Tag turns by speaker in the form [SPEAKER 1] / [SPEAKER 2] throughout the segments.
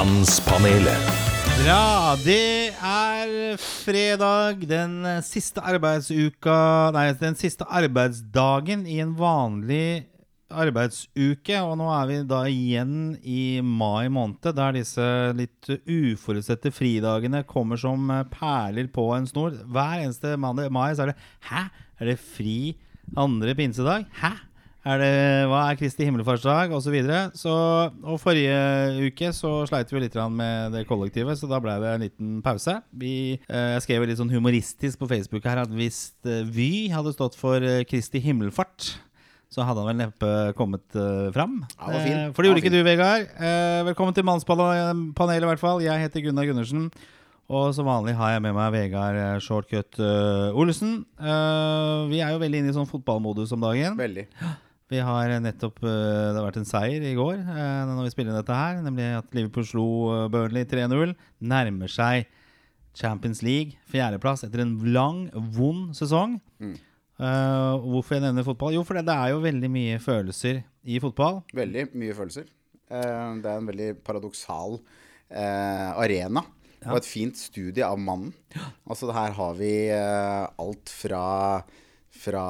[SPEAKER 1] Mannspanelet.
[SPEAKER 2] Bra. Det er fredag, den siste arbeidsuka Nei, den siste arbeidsdagen i en vanlig arbeidsuke. Og nå er vi da igjen i mai måned, der disse litt uforutsette fridagene kommer som perler på en snor. Hver eneste mai så er det Hæ? Er det fri andre pinsedag? Hæ? Er det, hva er Kristi himmelfartsdag osv. Så videre. så, og forrige uke så sleit vi litt med det kollektivet, så da ble det en liten pause. Vi, eh, jeg skrev litt sånn humoristisk på Facebook her at hvis eh, Vy hadde stått for eh, Kristi himmelfart, så hadde han vel neppe kommet uh, fram.
[SPEAKER 3] Ja, det var fin.
[SPEAKER 2] Eh, for det gjorde ikke du, Vegard. Eh, velkommen til Mannspanelet, i hvert fall. Jeg heter Gunnar Gundersen. Og som vanlig har jeg med meg Vegard Shortcut uh, Olsen. Uh, vi er jo veldig inne i sånn fotballmodus om dagen.
[SPEAKER 3] Veldig.
[SPEAKER 2] Vi har nettopp eh, Det har vært en seier i går eh, når vi spiller dette her. Nemlig at Liverpool slo eh, Burnley 3-0. Nærmer seg Champions League. Fjerdeplass etter en lang, vond sesong. Eh, hvorfor jeg nevner fotball? Jo, for det er jo veldig mye følelser i fotball.
[SPEAKER 3] Veldig mye følelser. Uh, Det er en veldig paradoksal uh, arena. Og et fint studie av mannen. Altså Her har vi alt fra fra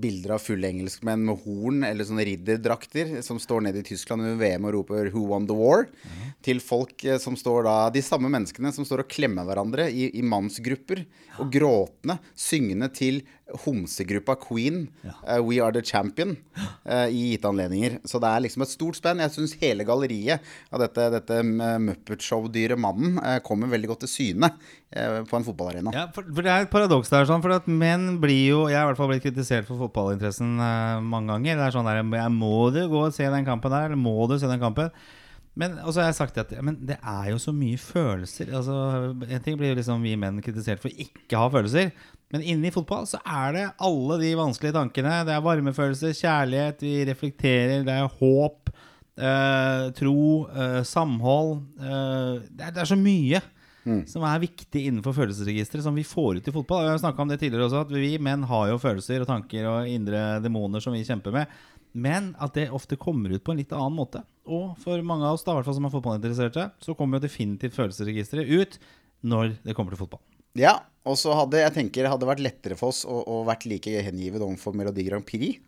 [SPEAKER 3] bilder av fulle engelskmenn med horn eller sånne ridderdrakter som står nede i Tyskland under VM og roper 'Who won the war?' til folk eh, som står da De samme menneskene som står og klemmer hverandre i, i mannsgrupper og gråtende, syngende til homsegruppa Queen, eh, 'We Are The Champion', uh, i gitte anledninger. Så det er liksom et stort spenn. Jeg syns hele galleriet av dette, dette Muppet Show-dyret mannen uh, kommer veldig godt til syne eh, på en fotballarena.
[SPEAKER 2] Ja, for, for det er et paradoks der, sånn, for at menn blir jo Jeg har i hvert fall blitt kritisert for fotballinteressen eh, mange ganger. Det er sånn der jeg Må du gå og se den kampen der? Eller må du se den kampen? Men altså, jeg har sagt at men det er jo så mye følelser. Altså, En ting blir liksom vi menn kritisert for ikke å ha følelser. Men inni fotball så er det alle de vanskelige tankene. Det er varmefølelser, kjærlighet, vi reflekterer, det er håp, eh, tro, eh, samhold. Eh, det, er, det er så mye som er viktig innenfor følelsesregisteret, som vi får ut i fotball. Jeg har snakka om det tidligere også, at vi menn har jo følelser og tanker og indre demoner som vi kjemper med. Men at det ofte kommer ut på en litt annen måte. Og for mange av oss, da, hvert fall som er fotballinteresserte, så kommer jo definitivt følelsesregisteret ut når det kommer til fotball.
[SPEAKER 3] Ja, og så hadde jeg tenker hadde vært lettere for oss å, å vært like hengivet overfor Melodi Grand Prix.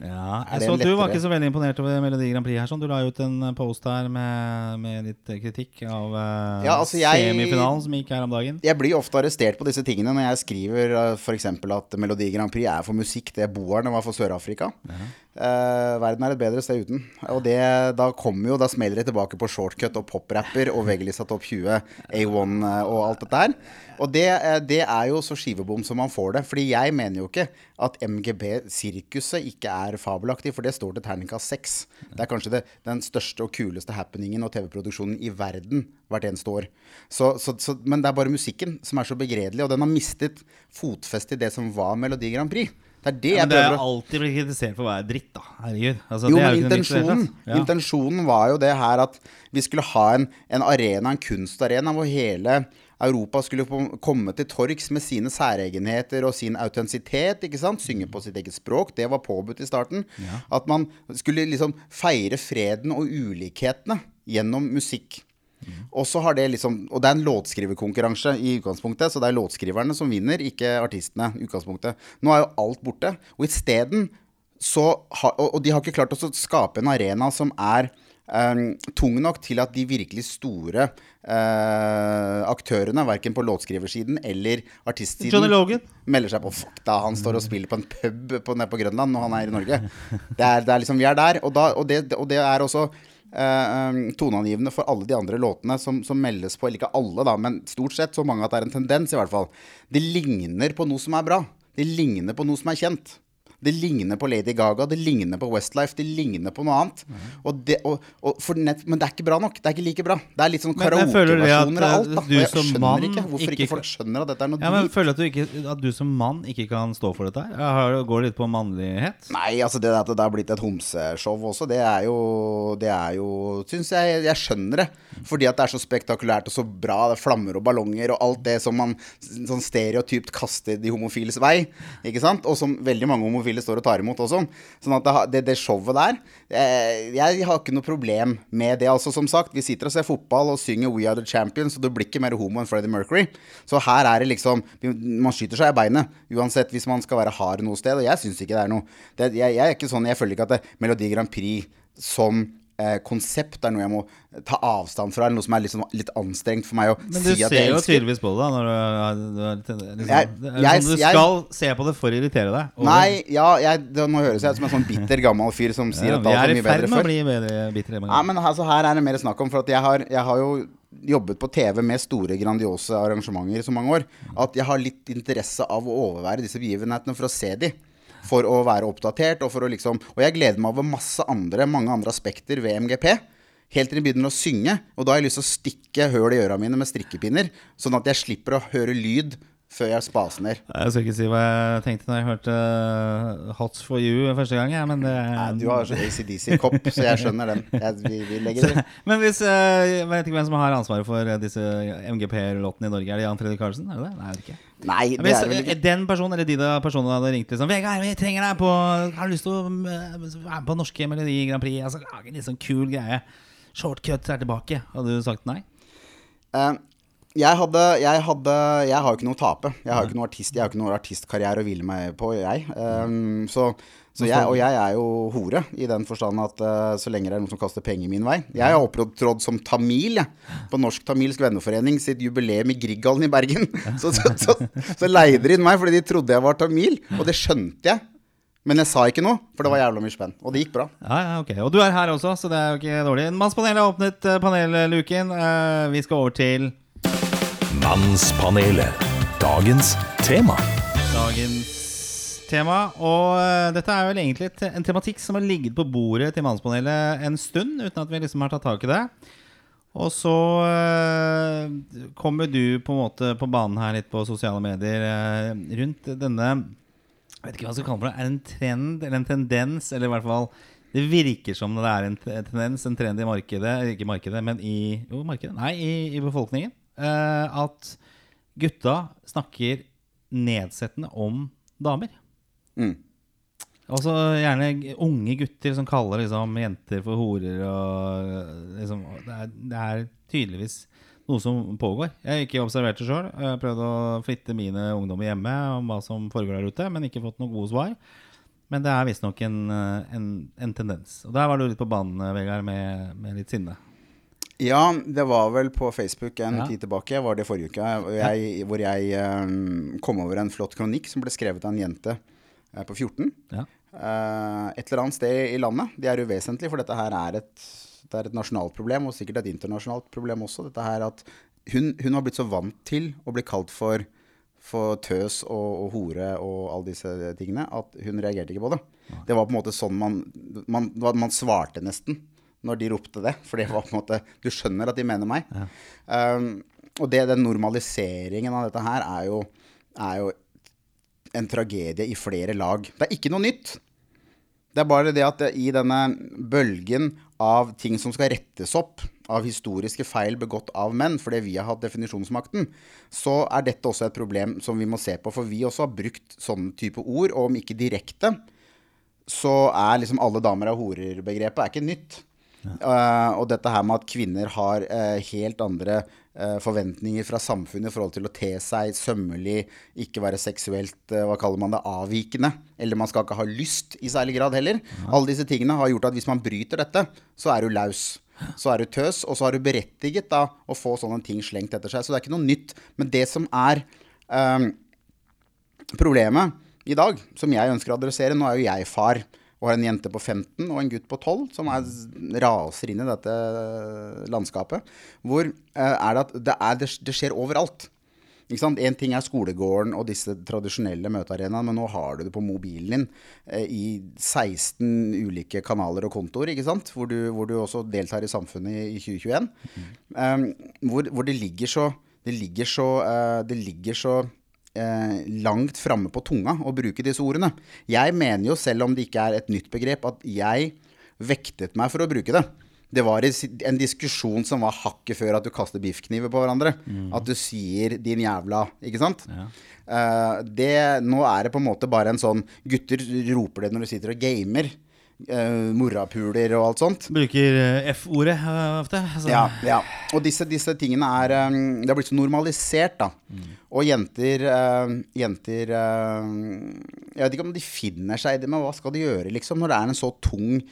[SPEAKER 2] Ja, jeg så at Du var ikke så veldig imponert over Melodi Grand Prix. her sånn. Du la ut en post her med, med litt kritikk av eh,
[SPEAKER 3] Ja, altså, jeg-
[SPEAKER 2] semifinalen som gikk her om dagen.
[SPEAKER 3] Jeg blir ofte arrestert på disse tingene når jeg skriver f.eks. at Melodi Grand Prix er for musikk det boerne var for Sør-Afrika. Eh, verden er et bedre sted uten. Og det, da kommer jo, da smeller det tilbake på shortcut og poprapper og VG-lista Topp 20, A1 eh, og alt dette her. Og det, eh, det er jo så skivebom som man får det. Fordi jeg mener jo ikke at MGB-sirkuset ikke er fabelaktig, for det står til terningkast seks. Det er kanskje det, den største og kuleste happeningen og TV-produksjonen i verden hvert eneste år. Så, så, så, men det er bare musikken som er så begredelig, og den har mistet fotfeste i det som var Melodi Grand Prix. Det er det
[SPEAKER 2] Ja,
[SPEAKER 3] jeg
[SPEAKER 2] men det er
[SPEAKER 3] prøver å
[SPEAKER 2] alltid blitt kritisert for å være dritt, da. Herregud. Altså,
[SPEAKER 3] jo,
[SPEAKER 2] det
[SPEAKER 3] men intensjonen.
[SPEAKER 2] Ja.
[SPEAKER 3] intensjonen var jo det her at vi skulle ha en, en arena, en kunstarena, hvor hele Europa skulle komme til torgs med sine særegenheter og sin autentisitet. ikke sant? Synge på sitt eget språk. Det var påbudt i starten. At man skulle liksom feire freden og ulikhetene gjennom musikk. Og så har det liksom Og det er en låtskriverkonkurranse i utgangspunktet, så det er låtskriverne som vinner, ikke artistene. i utgangspunktet. Nå er jo alt borte. Og isteden så ha, og, de har ikke klart å skape en arena som er tung nok til at de virkelig store eh, aktørene, verken på låtskriversiden eller artistsiden
[SPEAKER 2] Johnny Logan.
[SPEAKER 3] melder seg på. Fuck da, han står og spiller på en pub på, nede på Grønland når han er i Norge. Det er, det er liksom, Vi er der. Og, da, og, det, og det er også eh, um, toneangivende for alle de andre låtene som, som meldes på. Eller ikke alle, da, men stort sett så mange at det er en tendens, i hvert fall. Det ligner på noe som er bra. Det ligner på noe som er kjent. Det ligner på Lady Gaga, det ligner på Westlife, det ligner på noe annet. Og det, og, og for nett, men det er ikke bra nok. Det er ikke like bra. Det er litt sånn karaokeversjoner av alt. Da.
[SPEAKER 2] du
[SPEAKER 3] Og jeg
[SPEAKER 2] som
[SPEAKER 3] skjønner
[SPEAKER 2] mann
[SPEAKER 3] ikke hvorfor
[SPEAKER 2] ikke
[SPEAKER 3] folk skjønner at dette er noe
[SPEAKER 2] Ja, men
[SPEAKER 3] drit.
[SPEAKER 2] Føler du at du, ikke, at du som mann ikke kan stå for dette? her? Går det litt på mannlighet?
[SPEAKER 3] Nei, altså det at det har blitt et homseshow også, det er jo Det er jo Syns jeg Jeg skjønner det. Fordi at det er så spektakulært og så bra. Det er flammer og ballonger og alt det som man sånn stereotypt kaster de homofiles vei. Ikke sant? Og som veldig mange homofile homofile står og tar imot og sånn. At det, det showet der eh, Jeg har ikke noe problem med det. Altså Som sagt, vi sitter og ser fotball og synger We Are The Champions, og du blir ikke mer homo enn Freddie Mercury. Så her er det liksom Man skyter seg i beinet uansett hvis man skal være hard noe sted. Og jeg syns ikke det er noe det, jeg, jeg er ikke sånn Jeg føler ikke at det, Melodi Grand Prix som eh, konsept er noe jeg må ta avstand fra, eller noe som er litt, sånn, litt anstrengt for meg å
[SPEAKER 2] Men du ser jo tydeligvis på det, da. Når du, du, er- liksom,
[SPEAKER 3] Jeg-
[SPEAKER 2] det er
[SPEAKER 3] jeg-
[SPEAKER 2] sånn, du
[SPEAKER 3] jeg-
[SPEAKER 2] skal se på det for å irritere deg. over-
[SPEAKER 3] Nei, ja, jeg, det, må høres ut som en sånn bitter gammel fyr som sier
[SPEAKER 2] ja,
[SPEAKER 3] at
[SPEAKER 2] vi
[SPEAKER 3] alt
[SPEAKER 2] er
[SPEAKER 3] var
[SPEAKER 2] i
[SPEAKER 3] mye
[SPEAKER 2] ferd
[SPEAKER 3] bedre
[SPEAKER 2] med å
[SPEAKER 3] før.
[SPEAKER 2] bli bitre.
[SPEAKER 3] Ja, men altså, her er det mer snakk om For at jeg har, jeg har jo jobbet på TV med store, grandiose arrangementer i så mange år at jeg har litt interesse av å overvære disse begivenhetene for å se de. For å være oppdatert og for å liksom Og jeg gleder meg over masse andre, mange andre aspekter ved MGP. Helt til de begynner å synge. Og da har jeg lyst til å stikke høl i øra mine med strikkepinner. Sånn at jeg slipper å høre lyd før jeg spasner.
[SPEAKER 2] Jeg skal ikke si hva jeg tenkte når jeg hørte uh, Hots for you første gang, Ja, men det
[SPEAKER 3] Nei, du har så ACDC-kopp, så jeg skjønner den. Jeg, vi, vi legger det
[SPEAKER 2] Men hvis uh, Jeg vet ikke hvem som har ansvaret for uh, disse MGP-låtene i Norge. Er det Jan Fredrik Karlsen? Er det det? Nei, det er ikke.
[SPEAKER 3] Nei, det
[SPEAKER 2] Hvis
[SPEAKER 3] er vel ikke
[SPEAKER 2] den personen eller de personene hadde ringt liksom Vegard, vi trenger deg på Har du lyst til å være med på norske Melodi Grand Prix? Altså, lage en litt sånn kul greie. Shortcut er tilbake. Hadde du sagt nei?
[SPEAKER 3] Eh, jeg hadde, jeg hadde Jeg har jo ikke noe å tape. Jeg har jo ikke noe artist Jeg har ikke noe artistkarriere å hvile meg på, jeg. Um, så, så jeg, og jeg er jo hore, i den forstand at uh, så lenge det er noen som kaster penger min vei Jeg har opptrådt som tamil, jeg. På Norsk Tamilsk Venneforening sitt jubileum i Grieghallen i Bergen. Så, så, så, så leide de inn meg fordi de trodde jeg var tamil, og det skjønte jeg. Men jeg sa ikke noe, for det var jævla mye spenn. Og det gikk bra.
[SPEAKER 2] Ja, ja, ok. Og du er her også, så det er jo ikke dårlig. Mannspanelet har åpnet uh, panelluken. Uh, vi skal over til
[SPEAKER 1] Mannspanelet. Dagens tema.
[SPEAKER 2] dagens tema. Og uh, dette er vel egentlig en tematikk som har ligget på bordet til Mannspanelet en stund, uten at vi liksom har tatt tak i det. Og så uh, kommer du på en måte på banen her litt på sosiale medier uh, rundt denne Jeg vet ikke hva jeg skal kalle det. Er det en trend eller en tendens, eller i hvert fall det virker som det er en tendens, en trend i markedet, ikke i markedet, men i Jo, markedet? Nei, i, i befolkningen. Eh, at gutta snakker nedsettende om damer.
[SPEAKER 3] Mm.
[SPEAKER 2] Altså gjerne unge gutter som kaller liksom jenter for horer og liksom Det er, det er tydeligvis noe som pågår. Jeg har ikke observert det sjøl. Prøvd å flytte mine ungdommer hjemme om hva som foregår der ute, men ikke fått noen gode svar. Men det er visstnok en, eh, en, en tendens. Og der var du litt på banen, Vegard, med, med litt sinne.
[SPEAKER 3] Ja, det var vel på Facebook en
[SPEAKER 2] Ja.
[SPEAKER 3] tid tilbake, var det forrige uke, jeg, hvor jeg um, kom over en flott kronikk som ble skrevet av en jente uh, på 14.
[SPEAKER 2] Ja.
[SPEAKER 3] Uh, et eller annet sted i landet. Det er uvesentlig, for dette her er et, det er et nasjonalt problem, og sikkert et internasjonalt problem også. Dette her at hun, hun har blitt så vant til å bli kalt for, for tøs og, og hore og alle disse tingene, at hun reagerte ikke på det. Det var på en måte sånn man, man, man svarte nesten når de ropte det. For det var på en måte Du skjønner at de mener meg. Um, og det, den normaliseringen av dette her er jo, er jo en tragedie i flere lag. Det er ikke noe nytt. Det er bare det at i denne bølgen av ting som skal rettes opp, av historiske feil begått av menn, fordi vi har hatt definisjonsmakten, så er dette også et problem som vi må se på. For vi også har brukt sånne type ord, og om ikke direkte, så er liksom alle damer er horer-begrepet er ikke nytt. Eh, og dette her med at kvinner har uh, helt andre uh, forventninger fra samfunnet i forhold til å te seg sømmelig, ikke være seksuelt hva kaller man det, avvikende. Eller man skal ikke ha lyst i særlig grad heller. Alle disse tingene har gjort at hvis man bryter dette, så er du laus. Så er du tøs, og så har du berettiget da å få sånne ting slengt etter seg. Så det er ikke noe nytt. Men det som er problemet i dag, som jeg ønsker å adressere Nå er jo jeg far og har en jente på 15 og en gutt på 12 som er, raser inn i dette landskapet. Hvor eh, er det at det, er, det, skjer overalt. Ikke sant? En ting er skolegården og disse tradisjonelle møtearenaene, men nå har du det på mobilen din eh, i 16 ulike kanaler og kontoer, ikke sant? Hvor du, hvor du også deltar i samfunnet i, i 2021. Um, hvor, hvor det ligger så Det ligger så, uh, det ligger så eh, langt framme på tunga å bruke disse ordene. Jeg mener jo, selv om det ikke er et nytt begrep, at jeg vektet meg for å bruke det. det var en diskusjon som var hakket før at du kaster biffkniver på hverandre. At du sier 'din jævla', ikke sant? Eh, det, nå er det på en måte bare en sånn Gutter roper det når du sitter og gamer. Uh, morapuler og alt sånt.
[SPEAKER 2] Bruker eh, F-ordet uh, ofte. Altså,
[SPEAKER 3] Ja, ja. Og disse, disse tingene er um, Det har blitt så normalisert, da. Og jenter uh, Jenter Jeg vet ikke om de finner seg i det, men hva skal de gjøre, liksom? Når det er en så tung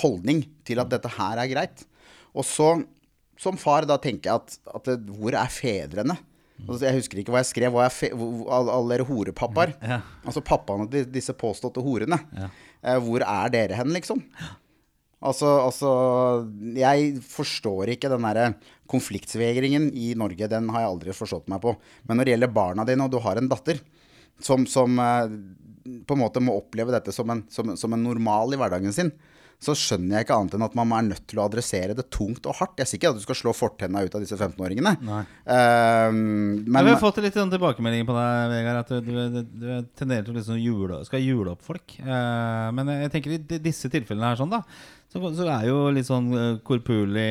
[SPEAKER 3] holdning til at dette her er greit. Og så, som far, da tenker jeg at, at hvor er fedrene? Altså, jeg husker ikke hva jeg skrev. Hva jeg alle, dere horepappaer.
[SPEAKER 2] Ja.
[SPEAKER 3] Altså pappaene til disse påståtte horene. Eh, hvor er dere hen, liksom? Altså, altså Jeg forstår ikke den derre konfliktsvegringen i Norge. Den har jeg aldri forstått meg på. Men når det gjelder barna dine, og du har en datter som, som eh, på en måte må oppleve dette som en, som, som en normal i hverdagen sin, så skjønner jeg ikke annet enn at man er nødt til å adressere det tungt og hardt. Jeg sier ikke at du skal slå fortenna ut av disse 15-åringene.
[SPEAKER 2] Nei.
[SPEAKER 3] Eh,
[SPEAKER 2] Men vi har fått litt sånn tilbakemeldinger på deg, Vegard, at du, du, du tenderer til å liksom jule, skal jule opp folk. Uh, men jeg tenker i disse tilfellene her sånn, da, så, så er jo litt sånn korpulig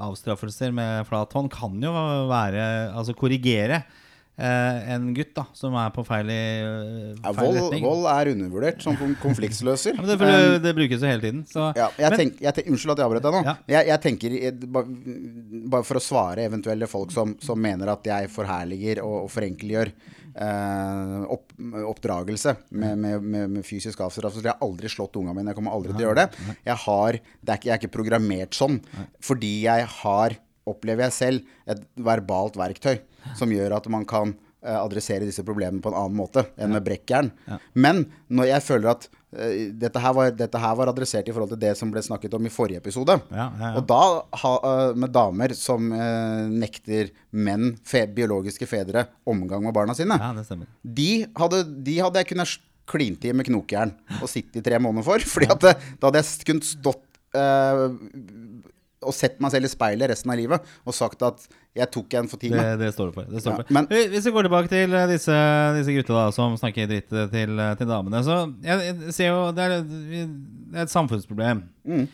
[SPEAKER 2] avstraffelser med flat hånd kan jo være Altså korrigere eh, en gutt da som er på feil, i, eh,
[SPEAKER 3] ja,
[SPEAKER 2] feil
[SPEAKER 3] vold,
[SPEAKER 2] retning.
[SPEAKER 3] vold er undervurdert som kon- konfliktsløser.
[SPEAKER 2] Ja, men det, for det, det brukes jo hele tiden. Så,
[SPEAKER 3] Ja, jeg
[SPEAKER 2] men,
[SPEAKER 3] tenk, jeg tenk, unnskyld at jeg avbrøt deg nå. Jeg, jeg tenker, Bare for å svare eventuelle folk som, som mener at jeg forherliger og, og forenkeliggjør eh, opp, oppdragelse med, med, med, med fysisk avstraffelse. Jeg har aldri slått unga mine. Jeg kommer aldri til å gjøre det. Jeg, har, det er ikke, jeg er ikke programmert sånn. Fordi jeg har, opplever jeg selv, et verbalt verktøy som gjør at man kan eh, adressere disse problemene på en annen måte enn med brekkjern. Men når jeg føler at uh, dette, her var, dette her var adressert i forhold til det som ble snakket om i forrige episode.
[SPEAKER 2] Ja, ja, ja.
[SPEAKER 3] Og da ha, uh, med damer som uh, nekter menn, fe, biologiske fedre, omgang med barna sine.
[SPEAKER 2] ja, det.
[SPEAKER 3] De, hadde, de hadde jeg kunnet klint i med knokjern og sitte i tre måneder for. Fordi at det, da hadde jeg kunnet stått og sett meg selv i speilet resten av livet og sagt at jeg tok en for
[SPEAKER 2] Det, det står det for. Det står
[SPEAKER 3] Ja,
[SPEAKER 2] for.
[SPEAKER 3] men-
[SPEAKER 2] Hvis vi går tilbake til eh, disse, disse gutta da, som snakker dritt til, til damene Så jeg, jeg ser jo Det er, det er et samfunnsproblem.
[SPEAKER 3] Mm.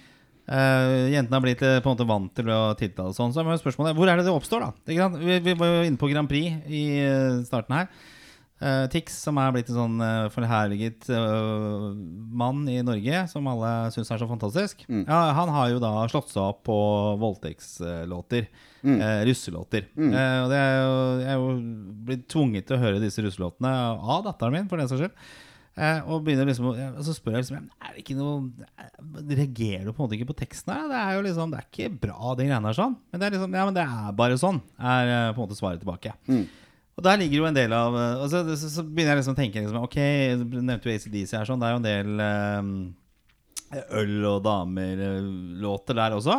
[SPEAKER 2] Uh, jentene har blitt eh, på en måte vant til å tiltale sånn. Så er spørsmålet hvor er det det oppstår, da? Vi, vi var jo inne på Grand Prix i eh, starten her. Eh, Tix, som er blitt en sånn uh, forherliget uh, mann i Norge, som alle syns er så fantastisk. Ja, han har jo da slått seg opp på voldtektslåter. eh, russelåter. Mm. og det er jo, jeg er jo blitt tvunget til å høre disse russelåtene av datteren min, for den saks skyld. Og begynner liksom å- og så spør jeg liksom Er det ikke noe Reagerer du på en måte ikke på teksten her? Det er jo liksom Det er ikke bra, de greiene her sånn. Men det er liksom Ja, men det er bare sånn, er på en måte svaret tilbake. Og der ligger jo en del av eh, altså, så, så begynner jeg liksom å tenke liksom, Ok, du nevnte jo ACDC her sånn. Det er jo en del eh, øl og damer-låter der også.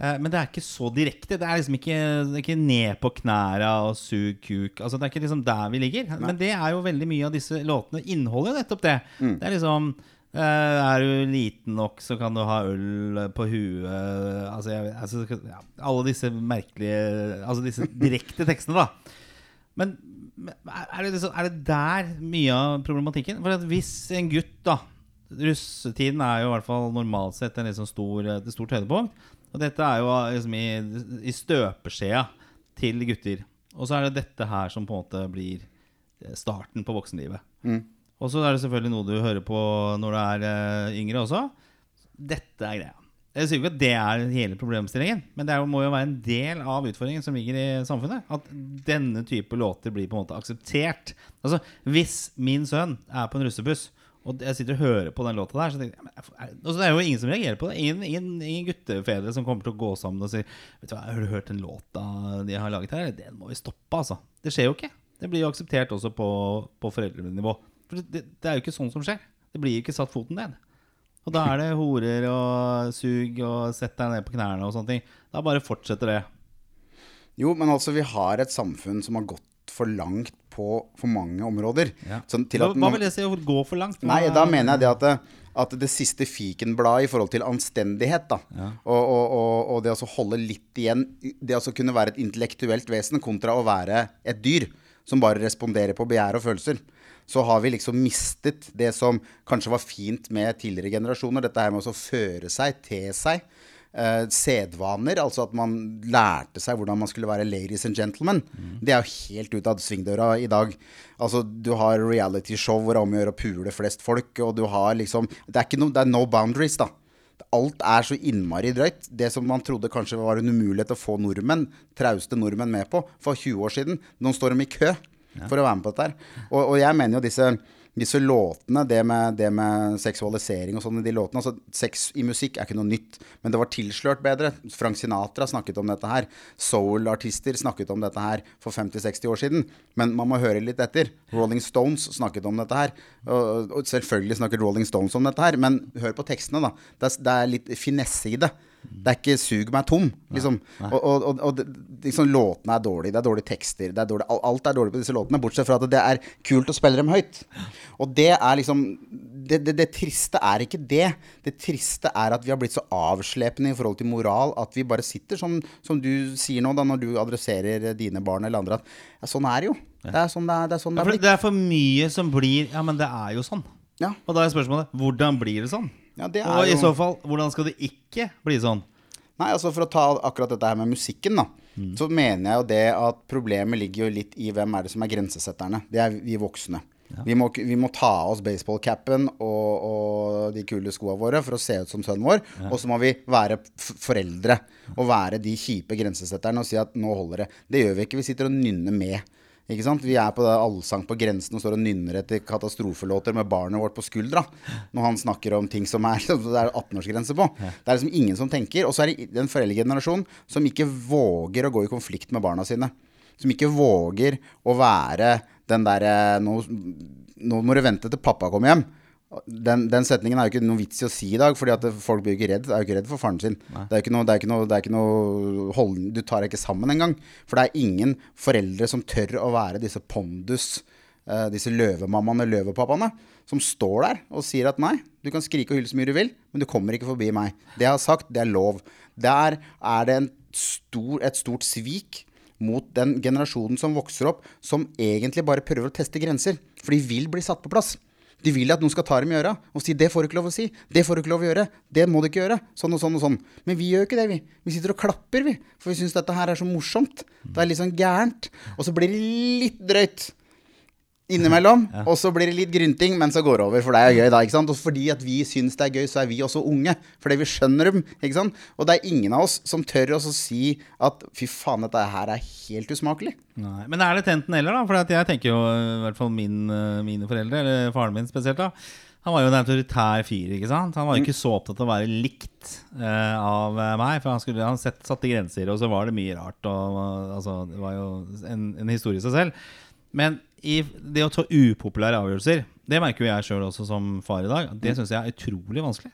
[SPEAKER 2] Eh, men det er ikke så direkte. Det er liksom ikke, er ikke ned på knæra og sug kuk. Altså, det er ikke liksom der vi ligger. Men det er jo veldig mye av disse låtene inneholder jo nettopp det. Det er liksom eh, er du liten nok, så kan du ha øl på huet Altså, jeg, altså ja, Alle disse merkelige Altså disse direkte tekstene, da. Men er det, liksom, er det der mye av problematikken? For hvis en gutt, da Russetiden er jo i hvert fall normalt sett en liksom stor, et stort høydepunkt. Og dette er jo liksom i, i støpeskjea til gutter. Og så er det dette her som på en måte blir starten på voksenlivet. Og så er det selvfølgelig noe du hører på når du er eh, yngre også. Dette er greia. Jeg sier ikke at det er hele problemstillingen, men det er må jo være en del av utfordringen som ligger i samfunnet. At denne type låter blir på en måte akseptert. Altså, Hvis min sønn er på en russebuss, og jeg sitter og hører på den låta der, så tenker jeg, men, er- altså, Det er jo ingen som reagerer på det. Ingen, ingen, ingen guttefedre som kommer til å gå sammen og si Vet du hva, Har du hørt den låta de har laget her? Den må vi stoppe, altså. Det skjer jo ikke. Det blir jo akseptert også på, på foreldrenivå. For det, det er jo ikke sånn som skjer. Det blir jo ikke satt foten ned. Og da er det horer og sug og sett deg ned på knærne og sånne ting. Da bare fortsetter det.
[SPEAKER 3] Jo, men altså, vi har et samfunn som har gått for langt på for mange områder. Sånn til
[SPEAKER 2] Hva,
[SPEAKER 3] man,
[SPEAKER 2] hva vil det si å gå for langt?
[SPEAKER 3] Nei, da mener jeg det at det, at det siste fikenbladet i forhold til anstendighet, da, og, og, og, og det å holde litt igjen Det å kunne være et intellektuelt vesen kontra å være et dyr som bare responderer på begjær og følelser, så har vi liksom mistet det som kanskje var fint med tidligere generasjoner. Dette her med å føre seg, te seg. Uh, sedvaner, altså at man lærte seg hvordan man skulle være ladies and gentlemen, det er jo helt ut av svingdøra i dag. Altså, du har realityshow hvor det er om å gjøre å pule flest folk, og du har liksom Det er, no, det er no boundaries, da. Alt er så innmari drøyt. Det som man trodde kanskje var en umulighet å få nordmenn, trauste nordmenn med på for 20 år siden, nå står de i kø for å være med på dette her. Og, og jeg mener jo disse disse låtene, det med, det med seksualisering og sånn i de låtene altså Sex i musikk er ikke noe nytt, men det var tilslørt bedre. Frank Sinatra snakket om dette her. Soul-artister snakket om dette her for 50-60 år siden. Men man må høre litt etter. Rolling Stones snakket om dette her. Og, og selvfølgelig snakket Rolling Stones om dette her, men hør på tekstene, da. Det er, det er litt finesse i det. Det er ikke 'sug meg tom', liksom. Og, og, og, og liksom, låtene er dårlige, det er dårlige tekster, det er dårlig, alt er dårlig på disse låtene, bortsett fra at det er kult å spille dem høyt. Og det er liksom det, det, det triste er ikke det. Det triste er at vi har blitt så avslepne i forhold til moral at vi bare sitter som, som du sier nå, da, når du adresserer dine barn eller andre, at ja, sånn er det jo. Det er sånn det er, det er, sånn det
[SPEAKER 2] Ja,
[SPEAKER 3] er
[SPEAKER 2] det er for mye som blir Ja, men det er jo sånn.
[SPEAKER 3] Ja,
[SPEAKER 2] Og da er spørsmålet hvordan blir det sånn?
[SPEAKER 3] Ja, det
[SPEAKER 2] Og
[SPEAKER 3] jo...
[SPEAKER 2] i så fall, hvordan skal det ikke bli sånn?
[SPEAKER 3] Nei, altså For å ta akkurat dette her med musikken, da.
[SPEAKER 2] Mm.
[SPEAKER 3] Så mener jeg jo det at problemet ligger jo litt i hvem er det som er grensesetterne. Det er vi voksne. Vi, må, vi må ta av oss baseballcapen og, og de kule skoa våre for å se ut som sønnen vår. Og så må vi være foreldre og være de kjipe grensesetterne og si at nå holder det. Det gjør vi ikke. Vi sitter og nynner med. Ikke sant? Vi er på det allsang på grensen og står og nynner etter katastrofelåter med barnet vårt på skuldra. Når han snakker om ting som er, det er 18-årsgrense på. Det er liksom ingen som tenker. Og så er det den foreldregenerasjonen som ikke våger å gå i konflikt med barna sine. Som ikke våger å være den derre nå, nå må du vente til pappa kommer hjem. Den, den setningen er jo ikke noe vits i å si i dag, fordi at folk blir jo ikke redd. Er jo ikke redd for faren sin. Det er jo ikke noe, det er ikke noe, det er ikke noe hold, Du tar deg ikke sammen engang. For det er ingen foreldre som tør å være disse pondus, uh, disse løvemammaene, løvepappaene, som står der og sier at nei, du kan skrike og hylle så mye du vil, men du kommer ikke forbi meg. Det jeg har sagt, det er lov. Der er det en stor, et stort svik mot den generasjonen som vokser opp, som egentlig bare prøver å teste grenser. For de vil bli satt på plass. De vil at noen skal ta dem i øra og si 'det får du ikke lov å si', 'det får du ikke lov å gjøre', 'det må du ikke gjøre', sånn og sånn og sånn. Men vi gjør jo ikke det, vi. Vi sitter og klapper, vi. For vi syns dette her er så morsomt. Det er litt sånn gærent. Og så blir det litt drøyt innimellom, og så blir det litt grynting, men så går det over, for det er gøy da, ikke sant? Og fordi at vi syns det er gøy, så er vi også unge, fordi vi skjønner dem, ikke sant? Og det er ingen av oss som tør å si at fy faen, dette her er helt usmakelig.
[SPEAKER 2] Nei. Men er det enten eller, da? For jeg tenker jo i hvert fall min, eh, mine foreldre, eller faren min spesielt, da. Han var jo en autoritær fyr. ikke sant? Han var jo ikke så opptatt av å være likt uh, av eh, meg. For han, skulle, han sett, satte grenser, og så var det mye rart. Og, altså, det var jo en, en historie i seg selv. Men i det å ta upopulære avgjørelser, det merker jo jeg sjøl også som far i dag. Det syns jeg er utrolig vanskelig.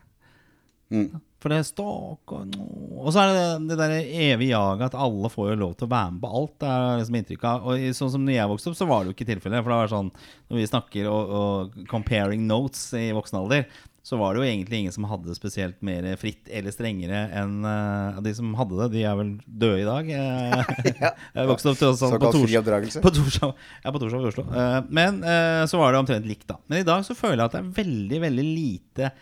[SPEAKER 3] Mm.
[SPEAKER 2] For det er stak og Og så er det det der evige jaget at alle får jo lov til å være med på alt. Det er liksom inntrykk av Og sånn som når jeg vokste opp, så var det jo ikke tilfellet. For det var sånn når vi snakker og, og comparing notes i voksen alder, så var det jo egentlig ingen som hadde det spesielt mer fritt eller strengere enn uh, de som hadde det. De er vel døde i dag. ja. Jeg vokste opp til oss på
[SPEAKER 3] oppdragelse.
[SPEAKER 2] på Torshov, ja, på Torshov i Oslo. Uh, men uh, så var det omtrent likt, da. Men i dag så føler jeg at det er veldig, veldig lite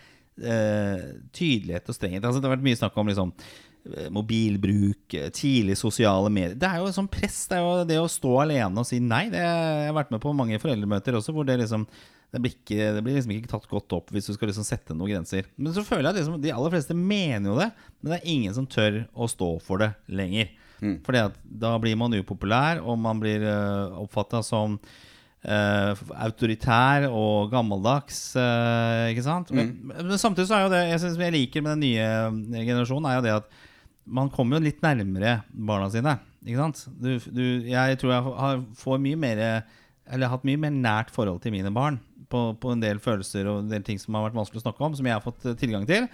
[SPEAKER 2] eh, tydelighet og strenghet. Altså, det har vært mye snakk om liksom eh, mobilbruk, eh, tidlig sosiale medier. Det er jo et sånt press. Det er jo det å stå alene og si nei. Det, jeg har vært med på mange foreldremøter også hvor det liksom det blir, ikke, det blir liksom ikke tatt godt opp hvis du skal liksom sette noen grenser. Men så føler jeg at liksom, de aller fleste mener jo det, men det er ingen som tør å stå for det lenger. Fordi at da blir man upopulær, og man blir uh, oppfatta som uh, autoritær og gammeldags. Uh, ikke sant? Men, men samtidig så er jo det jeg, synes jeg liker med den nye generasjonen, er jo det at man kommer jo litt nærmere barna sine. Ikke sant? Du, du, jeg tror jeg har, får mye mer Eller har hatt mye mer nært forhold til mine barn på, på en del følelser og en del ting som har vært vanskelig å snakke om, som jeg har fått eh, tilgang til.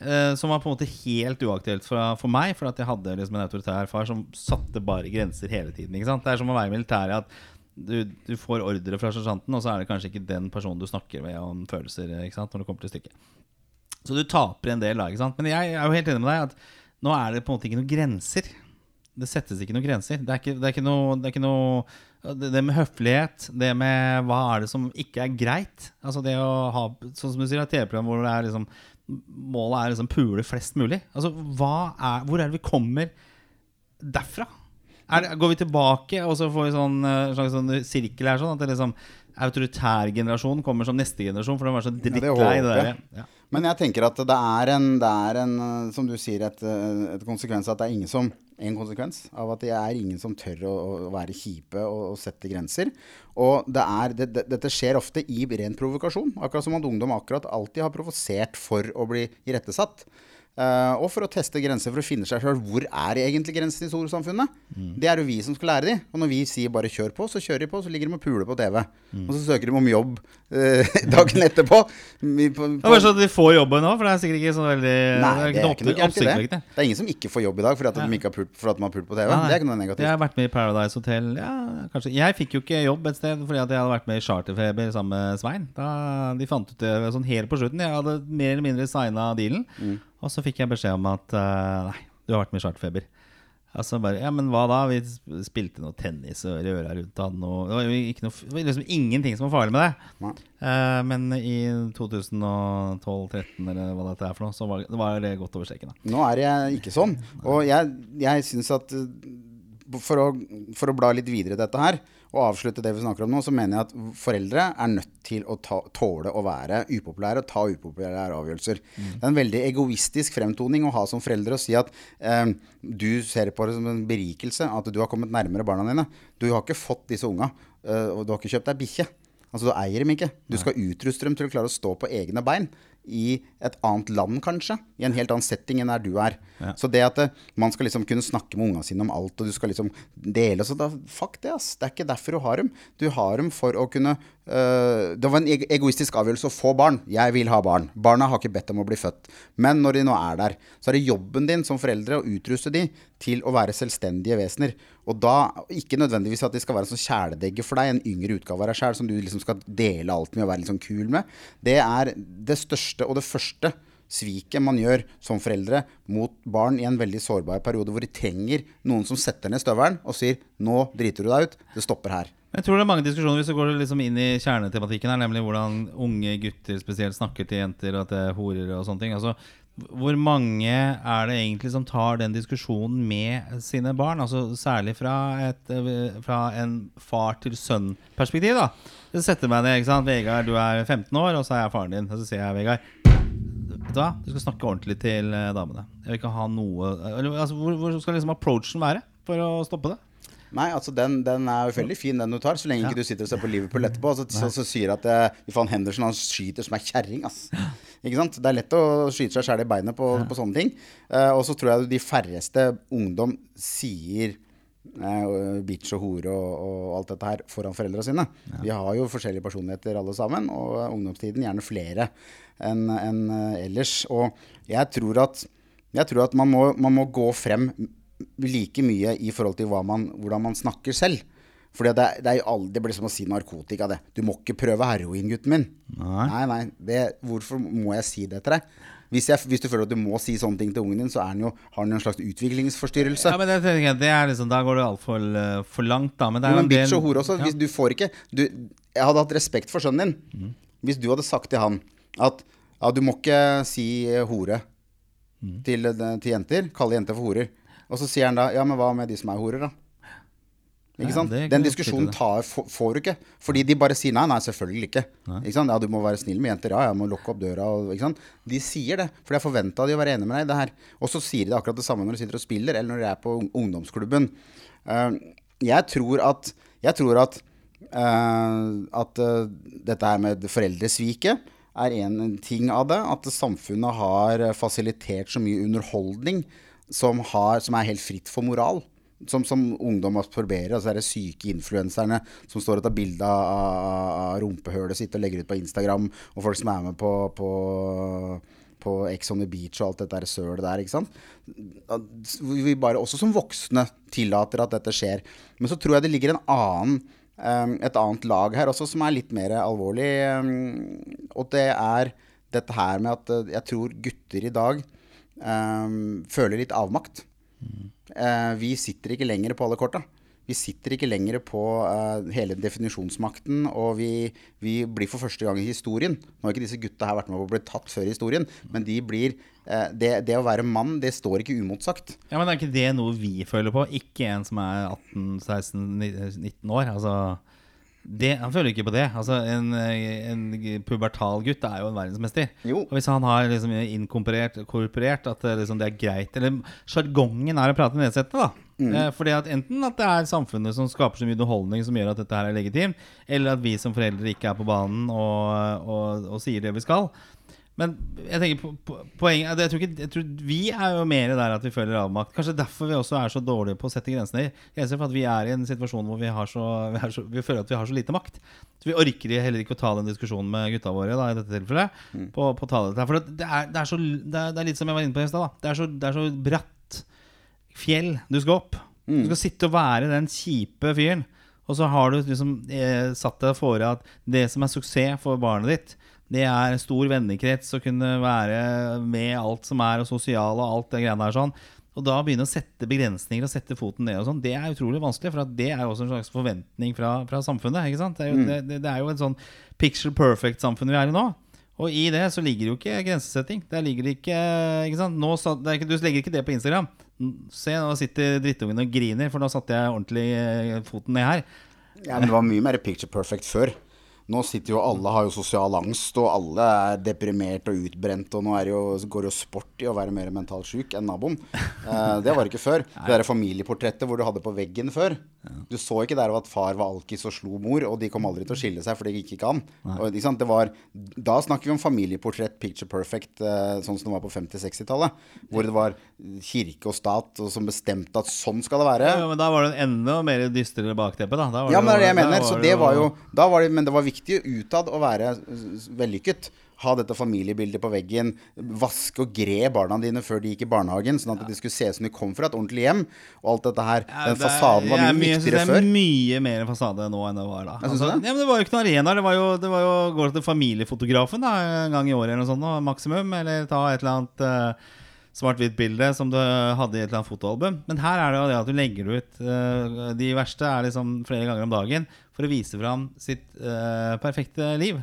[SPEAKER 2] eh, som var på en måte helt uaktuelt for, for meg, for at jeg hadde liksom en autoritær far som satte bare grenser hele tiden. Ikke sant? Det er som å være i militæret. at du, du får ordre fra sersjanten, og så er det kanskje ikke den personen du snakker med om følelser ikke sant? når det kommer til stykket. Så du taper en del da. ikke sant? Men jeg er jo helt enig med deg at nå er det på en måte ikke noen grenser. Det settes ikke noen grenser. Det er ikke, det er ikke noe, det er ikke noe det, det med høflighet, det med hva er det som ikke er greit Altså det å ha Sånn som du sier, et TV-program hvor det er liksom målet er liksom pule flest mulig. Altså, er, hvor er det vi kommer derfra? Er det, går vi tilbake, og så får vi sånn eh, slags sånn sirkel her? Sånn at det liksom autoritær generasjon kommer som neste generasjon, for de er så drittlei
[SPEAKER 3] ja,
[SPEAKER 2] det
[SPEAKER 3] jeg.
[SPEAKER 2] der. Ja.
[SPEAKER 3] Men jeg tenker at det er en, det er en eh, som du sier, et, eh, et konsekvens at det er ingen som en konsekvens av at det er ingen som tør å, å være kjipe og, og sette grenser. Og det er, det, det, dette skjer ofte i ren provokasjon. Akkurat som at ungdom akkurat alltid har provosert for å bli irettesatt. Eh, og for å teste grenser for å finne seg sjøl. Hvor er egentlig grensen i storsamfunnet? Det er jo vi som skal lære de. Og når vi sier bare 'kjør på', så kjører de på. Så ligger de og puler på TV. Og så søker de om jobb eh, dagen etterpå. Vi- på-
[SPEAKER 2] Det er bare så de får jobben nå, for det er sikkert ikke så veldig
[SPEAKER 3] Nei,
[SPEAKER 2] det er
[SPEAKER 3] det er ikke noe i det. Det er ingen som ikke får jobb i dag fordi at de ikke har pult, fordi at de har pult på TV.
[SPEAKER 2] Nei.
[SPEAKER 3] Det er ikke noe negativt.
[SPEAKER 2] Jeg har vært med i Paradise Hotel. Ja, kanskje Jeg fikk jo ikke jobb et sted fordi at jeg hadde vært med i Charterfeber sammen med Svein. Da De fant ut det sånn helt på slutten. Jeg hadde mer eller mindre signa dealen.
[SPEAKER 3] Mm.
[SPEAKER 2] Og så fikk jeg beskjed om at uh, nei, du har vært med Og Altså bare, ja, men hva da? Vi spilte noe tennis og røra rundt han. Og det var noe, det var liksom ingenting som var farlig med det. Eh, men i 2012-13 eller hva dette er for noe, så var, det var det godt over streken.
[SPEAKER 3] Nå er det ikke sånn. Og jeg, jeg syns at uh, for å, for å bla litt videre i dette her, og avslutte det vi snakker om nå, så mener jeg at foreldre er nødt til å ta, tåle å være upopulære og ta upopulære avgjørelser. Det er en veldig egoistisk fremtoning å ha som foreldre og si at eh, du ser på det som en berikelse at du har kommet nærmere barna dine. Du har ikke fått disse unga, eh, og du har ikke kjøpt deg bikkje. Altså Du eier dem ikke. Du skal utruste dem til å klare å stå på egne bein i et annet land, kanskje. I en helt annen setting enn der du er. Så det at eh, man skal liksom kunne snakke med ungene sine om alt, og du skal liksom dele så da, Fuck det, ass. Det er ikke derfor du har dem. Du har dem for å kunne øh, Det var en egoistisk avgjørelse å få barn. Jeg vil ha barn. Barna har ikke bedt om å bli født. Men når de nå er der, så er det jobben din som foreldre å utruste de til å være selvstendige vesener. Og da ikke nødvendigvis at de skal være en sånn kjæledegge for deg, en yngre utgave av deg sjæl som du liksom skal dele alt med og være litt sånn kul med. Det er det største og det første sviket man gjør som foreldre mot barn i en veldig sårbar periode hvor de trenger noen som setter ned støvelen og sier 'nå driter du deg ut, det stopper her'.
[SPEAKER 2] Jeg tror det er mange diskusjoner hvis du går liksom inn i kjernetematikken her, nemlig hvordan unge gutter spesielt snakker til jenter, at det er horer og sånne ting. Altså, hvor mange er det egentlig som tar den diskusjonen med sine barn? Altså Særlig fra, et, eh, fra en far til sønn-perspektiv. da Det setter meg ned. ikke sant Vegard, du er 15 år, og så er jeg faren din. Og så sier jeg Vegard Vet du hva, du skal snakke ordentlig til eh, damene. Jeg vil ikke ha noe altså, hvor, hvor skal liksom approachen være for å stoppe det?
[SPEAKER 3] Nei, altså den, den er jo veldig fin, den du tar, så lenge ikke du sitter og ser på Liverpool etterpå. Så, så, så sier at eh, Van Henderson han skyter som ei kjerring, ass. Ikke sant? Det er lett å skyte seg sjæl i beinet på, på sånne ting. Uh, og så tror jeg de færreste ungdom sier uh, bitch og hore og, og alt dette her foran foreldra sine. Vi har jo forskjellige personligheter alle sammen, og ungdomstiden gjerne flere enn en, uh, ellers. Og jeg tror at, jeg tror at man, må, man må gå frem like mye i forhold til man, hvordan man snakker selv. Fordi det, det, det blir som å si narkotika, det. Du må ikke prøve heroin, gutten min.
[SPEAKER 2] Nei.
[SPEAKER 3] nei. nei det, hvorfor må jeg si det til deg? Hvis, jeg, hvis du føler at du må si sånne ting til ungen din, så den jo, har han jo en slags utviklingsforstyrrelse.
[SPEAKER 2] Ja, men det, det er liksom, Da går det altfor uh, for langt, da. Men det er
[SPEAKER 3] Jo, men bitch og hore også.
[SPEAKER 2] Ja.
[SPEAKER 3] Hvis du får ikke du, Jeg hadde hatt respekt for sønnen din hvis du hadde sagt til han at ja, du må ikke si hore hore til, eh, til jenter. Kalle jenter for horer. Og så sier han da ja, men hva med de som er horer, da? Ikke sant?
[SPEAKER 2] er
[SPEAKER 3] Den diskusjonen tar, får, du ikke. Fordi de bare sier nei, nei, selvfølgelig ikke. ikke sant? Ja, du må være snill med jenter. Ja, jeg må lukke opp døra. Og, ikke sant? De sier det, for jeg forventa de å være enig med deg i det her. Og så sier de akkurat det samme når de sitter og spiller, eller når de er på ungdomsklubben. Eh, jeg tror at, jeg tror at, eh, at eh, dette her med foreldresviket er en ting av det. At samfunnet har fasilitert så mye underholdning som, har, som er helt fritt for moral. Som, som ungdom absorberer. Altså det syke influenserne som står og tar bilde av, av, rumpehølet sitt og legger ut på Instagram, og folk som er med på, på på Ex on the Beach og alt dette sølet der. ikke sant? Vi bare, også som voksne tillater at dette skjer. Men så tror jeg det ligger en annen, eh, et annet lag her også som er litt mer alvorlig. eh, og det er dette her med at eh, jeg tror gutter i dag føler litt avmakt. Eh, vi sitter ikke lenger på alle korta. Vi sitter ikke lenger på eh, hele definisjonsmakten, og vi, vi blir for første gang i historien Nå har ikke disse gutta her vært med på å bli tatt før i historien, men de blir eh, det, det å være mann, det står ikke umotsagt.
[SPEAKER 2] Ja, Men er ikke det noe vi føler på? Ikke en som er 18-16-19 år. Altså det, Han føler ikke på det. Altså En, en pubertal gutt er jo en verdensmester.
[SPEAKER 3] Jo.
[SPEAKER 2] Og Hvis han har liksom inkorporert at liksom, det er greit Eller sjargongen er å prate nedsettende, da. Eh, fordi at Enten at det er samfunnet som skaper så mye underholdning som gjør at dette her er legitimt, eller at vi som foreldre ikke er på banen og, og, og sier det vi skal. Men jeg tenker på, på, poenget jeg tror, ikke, jeg tror Vi er jo mer der at vi føler avmakt. Kanskje derfor vi også er så dårlige på å sette grensene. Grenser for at vi er i en situasjon hvor vi, har så, vi, så, vi føler at vi har så lite makt. Så vi orker heller ikke å ta den diskusjonen med gutta våre da, i dette tilfellet. På, på å ta dette. For det er, det, er så, det, er, det er litt som jeg var inne på i stad. Det, er så- det så bratt fjell du skal opp. Du skal sitte og være den kjipe fyren. Og så har du liksom eh, satt deg fore at det som er suksess for barnet ditt, det er en stor vennekrets å kunne være med alt som er, og sosial og alt det greiene der sånn. Og da begynne å sette begrensninger og sette foten ned og sånn, det er utrolig vanskelig. For at det er jo også en slags forventning fra, fra samfunnet. ikke sant? Det er, jo, det, det, det er jo et sånn picture perfect-samfunn vi er i nå. Og i det så ligger jo ikke grensesetting. Der ligger det ikke, ikke sant? Nå, det ikke, Du legger ikke det på Instagram. Se, nå sitter drittungen og griner, for nå satte jeg ordentlig eh, foten ned her.
[SPEAKER 3] Ja, men det var mye mer picture perfect før. Nå sitter jo alle har jo sosial angst, og alle er deprimert og utbrent. Og nå det jo, går det jo sport i å være mer mentalt syk enn naboen. Eh, det var det ikke før. Det der familieportrettet hvor du hadde på veggen før. Du så ikke der at far var alkis og slo mor, og de kom aldri til å skille seg, for det gikk ikke an. Og, ikke sant? Det var, da snakker vi om familieportrett picture perfect, eh, sånn som det var på 50-60-tallet. Hvor det var kirke og stat og som bestemte at sånn skal det være.
[SPEAKER 2] Ja, men da var det en enda mer dystrere bakteppe, da. da var
[SPEAKER 3] Ja, men det er det jeg mener. Så det var jo, da var det, men det var viktig utad å være vellykket. Ha dette familiebildet på veggen. Vaske og gre barna dine før de gikk i barnehagen, sånn at de skulle se ut som de kom fra et ordentlig hjem. Og alt dette her.
[SPEAKER 2] Ja,
[SPEAKER 3] Den
[SPEAKER 2] det
[SPEAKER 3] fasaden var
[SPEAKER 2] jeg
[SPEAKER 3] mye
[SPEAKER 2] synes
[SPEAKER 3] viktigere
[SPEAKER 2] Det
[SPEAKER 3] før.
[SPEAKER 2] er mye mer fasade nå enn det var da.
[SPEAKER 3] Jeg synes
[SPEAKER 2] Altså,
[SPEAKER 3] det.
[SPEAKER 2] ja, men det var jo ikke noen arena. Det var jo, det var jo gå til familiefotografen da, en gang i året eller noe sånt, nå, maksimum. Eller ta et eller annet eh, svart-hvitt bilde som du hadde i et eller annet fotoalbum. Men her er det jo det at du legger ut eh, De verste er liksom flere ganger om dagen for å vise fram sitt eh, perfekte liv.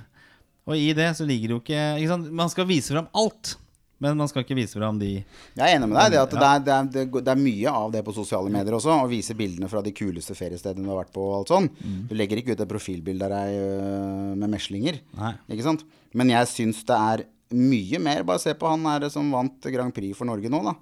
[SPEAKER 2] Og i det så ligger det jo ikke, ikke sant? Man skal vise fram alt, men man skal ikke vise fram de
[SPEAKER 3] Jeg er enig med deg. Det, at det, er, det, er, det, er mye av det på sosiale medier også. Å vise bildene fra de kuleste feriestedene du har vært på. og alt sånn. Du legger ikke ut et profilbilde av deg øh, med meslinger.
[SPEAKER 2] Nei.
[SPEAKER 3] Ikke sant? Men jeg syns det er mye mer. Bare se på han her som vant Grand Prix for Norge nå, da.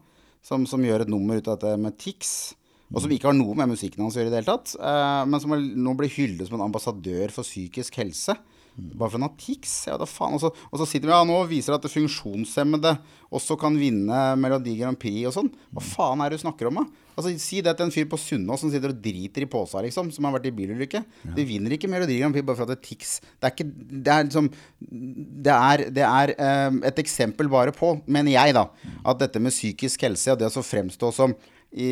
[SPEAKER 3] Som, som gjør et nummer ut av dette med Tix. Og som ikke har noe med musikken hans å gjøre i det hele tatt. eh, men som nå blir hyllet som en ambassadør for psykisk helse. Bare for han har tics. Ja, da faen. Og så, og så sitter vi ja, nå og viser at funksjonshemmede også kan vinne Melodi Grand Prix og sånn. Hva faen er det du snakker om, da? Altså, Si det til en fyr på Sunnaas som sitter og driter i posa, liksom, som har vært i bilulykke. De vinner ikke Melodi Grand Prix bare for at det er tics. Det er ikke Det er liksom Det er, det er um, et eksempel bare på, mener jeg, da, at dette med psykisk helse og det å så fremstå som i,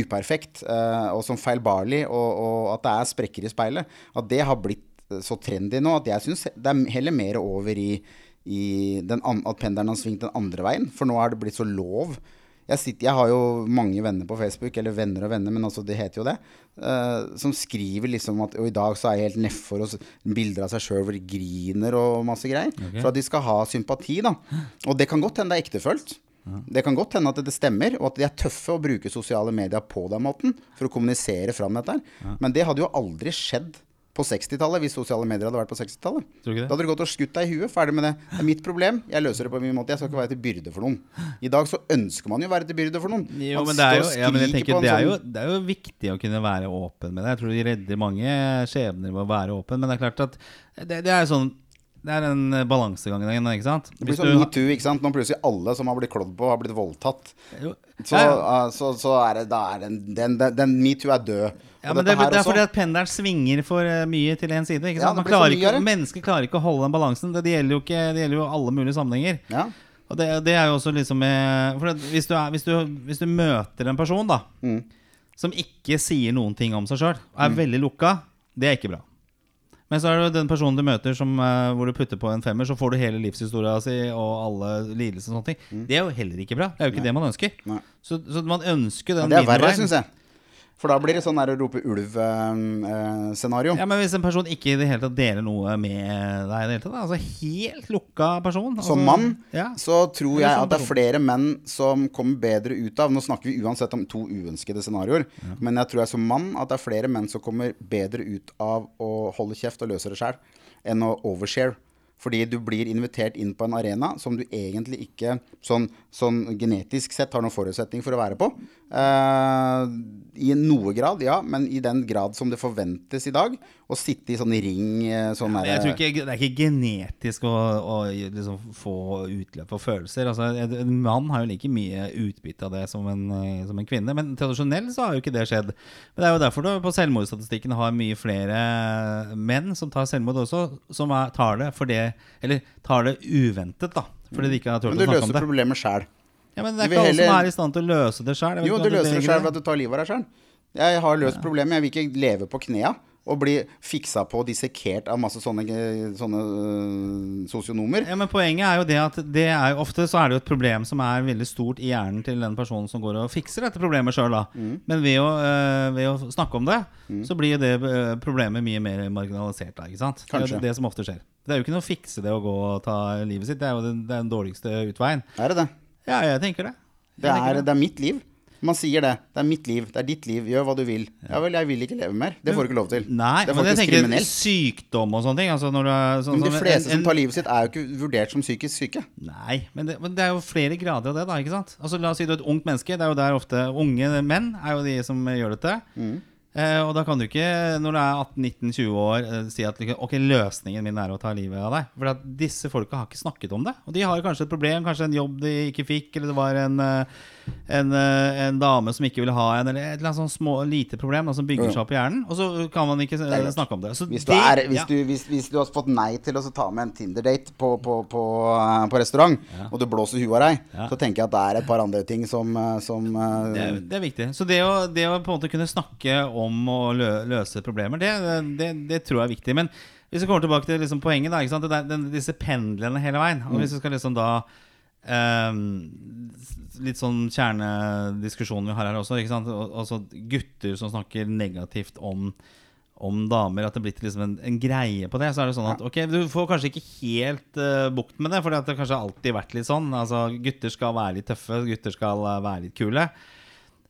[SPEAKER 3] uperfekt uh, og som feilbarlig, og, og at det er sprekker i speilet, at det har blitt så trendy nå at jeg syns det er heller mer over i, i den, at pendelen har svingt den andre veien. For nå er det blitt så lov. Jeg, sitter, jeg har jo mange venner på Facebook, eller venner og venner, men altså det heter jo det, uh, som skriver liksom at Og i dag så er jeg helt nedfor, og bilder av seg sjøl hvor de griner og masse greier. For at de skal ha sympati, da. Og det kan godt hende det er ektefølt. Det kan godt hende at det stemmer, og at de er tøffe å bruke sosiale medier på den måten for å kommunisere fram dette her. Men det hadde jo aldri skjedd på 60-tallet hvis sosiale medier hadde vært på 60-tallet.
[SPEAKER 2] Tror du ikke det?
[SPEAKER 3] Da hadde du gått og skutt deg i huet. Ferdig med det. Det er mitt problem. Jeg løser det på min måte. Jeg skal ikke være til byrde for noen. I dag så ønsker man jo å være til byrde for noen.
[SPEAKER 2] Jo, men det er jo, ja, men jeg tenker, det, er jo,
[SPEAKER 3] sånn-
[SPEAKER 2] det er jo viktig å kunne være åpen med det. Jeg tror de redder mange skjebner ved å være åpen. Men det er klart at det, det er sånn Det er en balansegang, ikke sant?
[SPEAKER 3] Det blir sånn metoo, ikke sant. Nå plutselig alle som har blitt klådd på, har blitt voldtatt. Så, uh, så, så er det, da er den, den, den, den metoo er død.
[SPEAKER 2] Ja, men det, det er fordi at pendelen svinger for eh, mye til én side. Ikke sant?
[SPEAKER 3] Ja,
[SPEAKER 2] klarer ikke, mennesker klarer ikke å holde den balansen. Det, det, gjelder jo ikke, det gjelder jo alle mulige sammenhenger.
[SPEAKER 3] Ja.
[SPEAKER 2] Og det, det er jo også liksom hvis, du er, hvis, du, hvis du møter en person da
[SPEAKER 3] Mm.
[SPEAKER 2] som ikke sier noen ting om seg sjøl, er veldig lukka, det er ikke bra. Men så er det den personen du møter som, eh, hvor du putter på en femmer, så får du hele livshistoria si og alle lidelser og sånne ting. Det er jo heller ikke bra. Det er jo ikke det man ønsker.
[SPEAKER 3] Mm. Nei.
[SPEAKER 2] Så, så man ønsker
[SPEAKER 3] Ja,
[SPEAKER 2] den
[SPEAKER 3] det er verre, syns jeg. For da blir det sånn der å rope ulv-scenario.
[SPEAKER 2] Ja, Men hvis en person ikke i det hele tatt deler noe med deg, i det hele tatt, altså helt lukka person altså,
[SPEAKER 3] Som mann
[SPEAKER 2] ja.
[SPEAKER 3] så tror jeg at det er flere menn som kommer bedre ut av Nå snakker vi uansett om to uønskede scenarioer, men jeg tror jeg som mann at det er flere menn som kommer bedre ut av å holde kjeft og løse det sjæl, enn å overshare. Fordi du blir invitert inn på en arena som du egentlig ikke sånn, sånn genetisk sett har noen forutsetning for å være på. Eh, I noe grad, ja, men i den grad som det forventes i dag. Å sitte i sånn ring eh, sånn
[SPEAKER 2] ja, jeg tror ikke, Det er ikke genetisk å, å liksom få utløp for følelser. Altså, en mann har jo like mye utbytte av det som en, eh, som en kvinne. Men tradisjonelt så har jo ikke det skjedd. Men det er jo derfor du på selvmordsstatistikken har mye flere menn som tar selvmord også, som er, tar det for det Eller tar det uventet, da. Fordi de ikke har turt
[SPEAKER 3] Men
[SPEAKER 2] å
[SPEAKER 3] du
[SPEAKER 2] snakke om
[SPEAKER 3] løser
[SPEAKER 2] det.
[SPEAKER 3] problemet sjæl.
[SPEAKER 2] Ja, men det er ikke alle som er i stand til å løse det sjøl.
[SPEAKER 3] Jo, du løser det sjøl ved at du tar livet av deg sjøl. Jeg har løst problemet. Jeg vil ikke leve på knea og bli fiksa på og dissekert av masse sånne, sånne øh, sosionomer.
[SPEAKER 2] Ja, men Poenget er jo det at det er ofte så er det jo et problem som er veldig stort i hjernen til den personen som går og fikser dette problemet sjøl.
[SPEAKER 3] Mm.
[SPEAKER 2] Men ved å, øh, ved å snakke om det, så blir det øh, problemet mye mer marginalisert. Da, ikke sant? Det er jo det som ofte skjer. Det er jo ikke noe å fikse det å gå og ta livet sitt. Det er jo den, den dårligste utveien.
[SPEAKER 3] Er det det?
[SPEAKER 2] Ja, jeg tenker det.
[SPEAKER 3] Det
[SPEAKER 2] Jeg tenker
[SPEAKER 3] er, det er mitt liv. Man sier det. Det er mitt liv. Det er ditt liv. Gjør hva du vil. Ja vel, jeg vil ikke leve mer. Det får du ikke lov til.
[SPEAKER 2] Nei,
[SPEAKER 3] det er
[SPEAKER 2] men jeg tenker
[SPEAKER 3] kriminell.
[SPEAKER 2] sykdom og sånne ting. Altså når du sånn,
[SPEAKER 3] Men de
[SPEAKER 2] fleste
[SPEAKER 3] fleste
[SPEAKER 2] en-
[SPEAKER 3] som tar livet sitt, er jo ikke vurdert som psykisk syke.
[SPEAKER 2] Nei, men det, men det er jo flere grader av det, da. ikke sant? Altså La oss si du er et ungt menneske. Det er jo der ofte unge menn er jo de som gjør dette.
[SPEAKER 3] Mm.
[SPEAKER 2] Eh, og da kan du ikke, når du er 18-19-20 år, eh, si at liksom, ok, løsningen min er å ta livet av deg. For disse folka har ikke snakket om det. Og de har kanskje et problem, kanskje en jobb de ikke fikk, eller det var en, eh, en, eh, en dame som ikke vil ha en, eller et eller annet sånn små, lite problem som bygger seg opp i hjernen. Og så kan man ikke eh, snakke om det. Så
[SPEAKER 3] Hvis du,
[SPEAKER 2] det-
[SPEAKER 3] er, hvis,
[SPEAKER 2] ja.
[SPEAKER 3] du, hvis, hvis du har fått nei til å ta med en Tinder-date på, på, på, eh, på restaurant, og du blåser huet av deg,
[SPEAKER 2] Ja.
[SPEAKER 3] så tenker jeg at det er et par andre ting som, som
[SPEAKER 2] Det er, det er viktig. Så det å, det å på en måte kunne snakke om å lø, løse problemer, det, det, det tror jeg er viktig. Men hvis vi kommer tilbake til liksom poenget, da, ikke sant? Det er den, disse pendlene hele veien Og Hvis vi skal liksom da Litt sånn kjernediskusjon vi har her også. Altså gutter som snakker negativt om om damer, at det er blitt liksom en, en greie på det. Så er det sånn at ok, du får kanskje ikke helt uh, bukt med det, for det har kanskje alltid vært litt sånn. Altså Gutter skal være litt tøffe, gutter skal uh, være litt kule.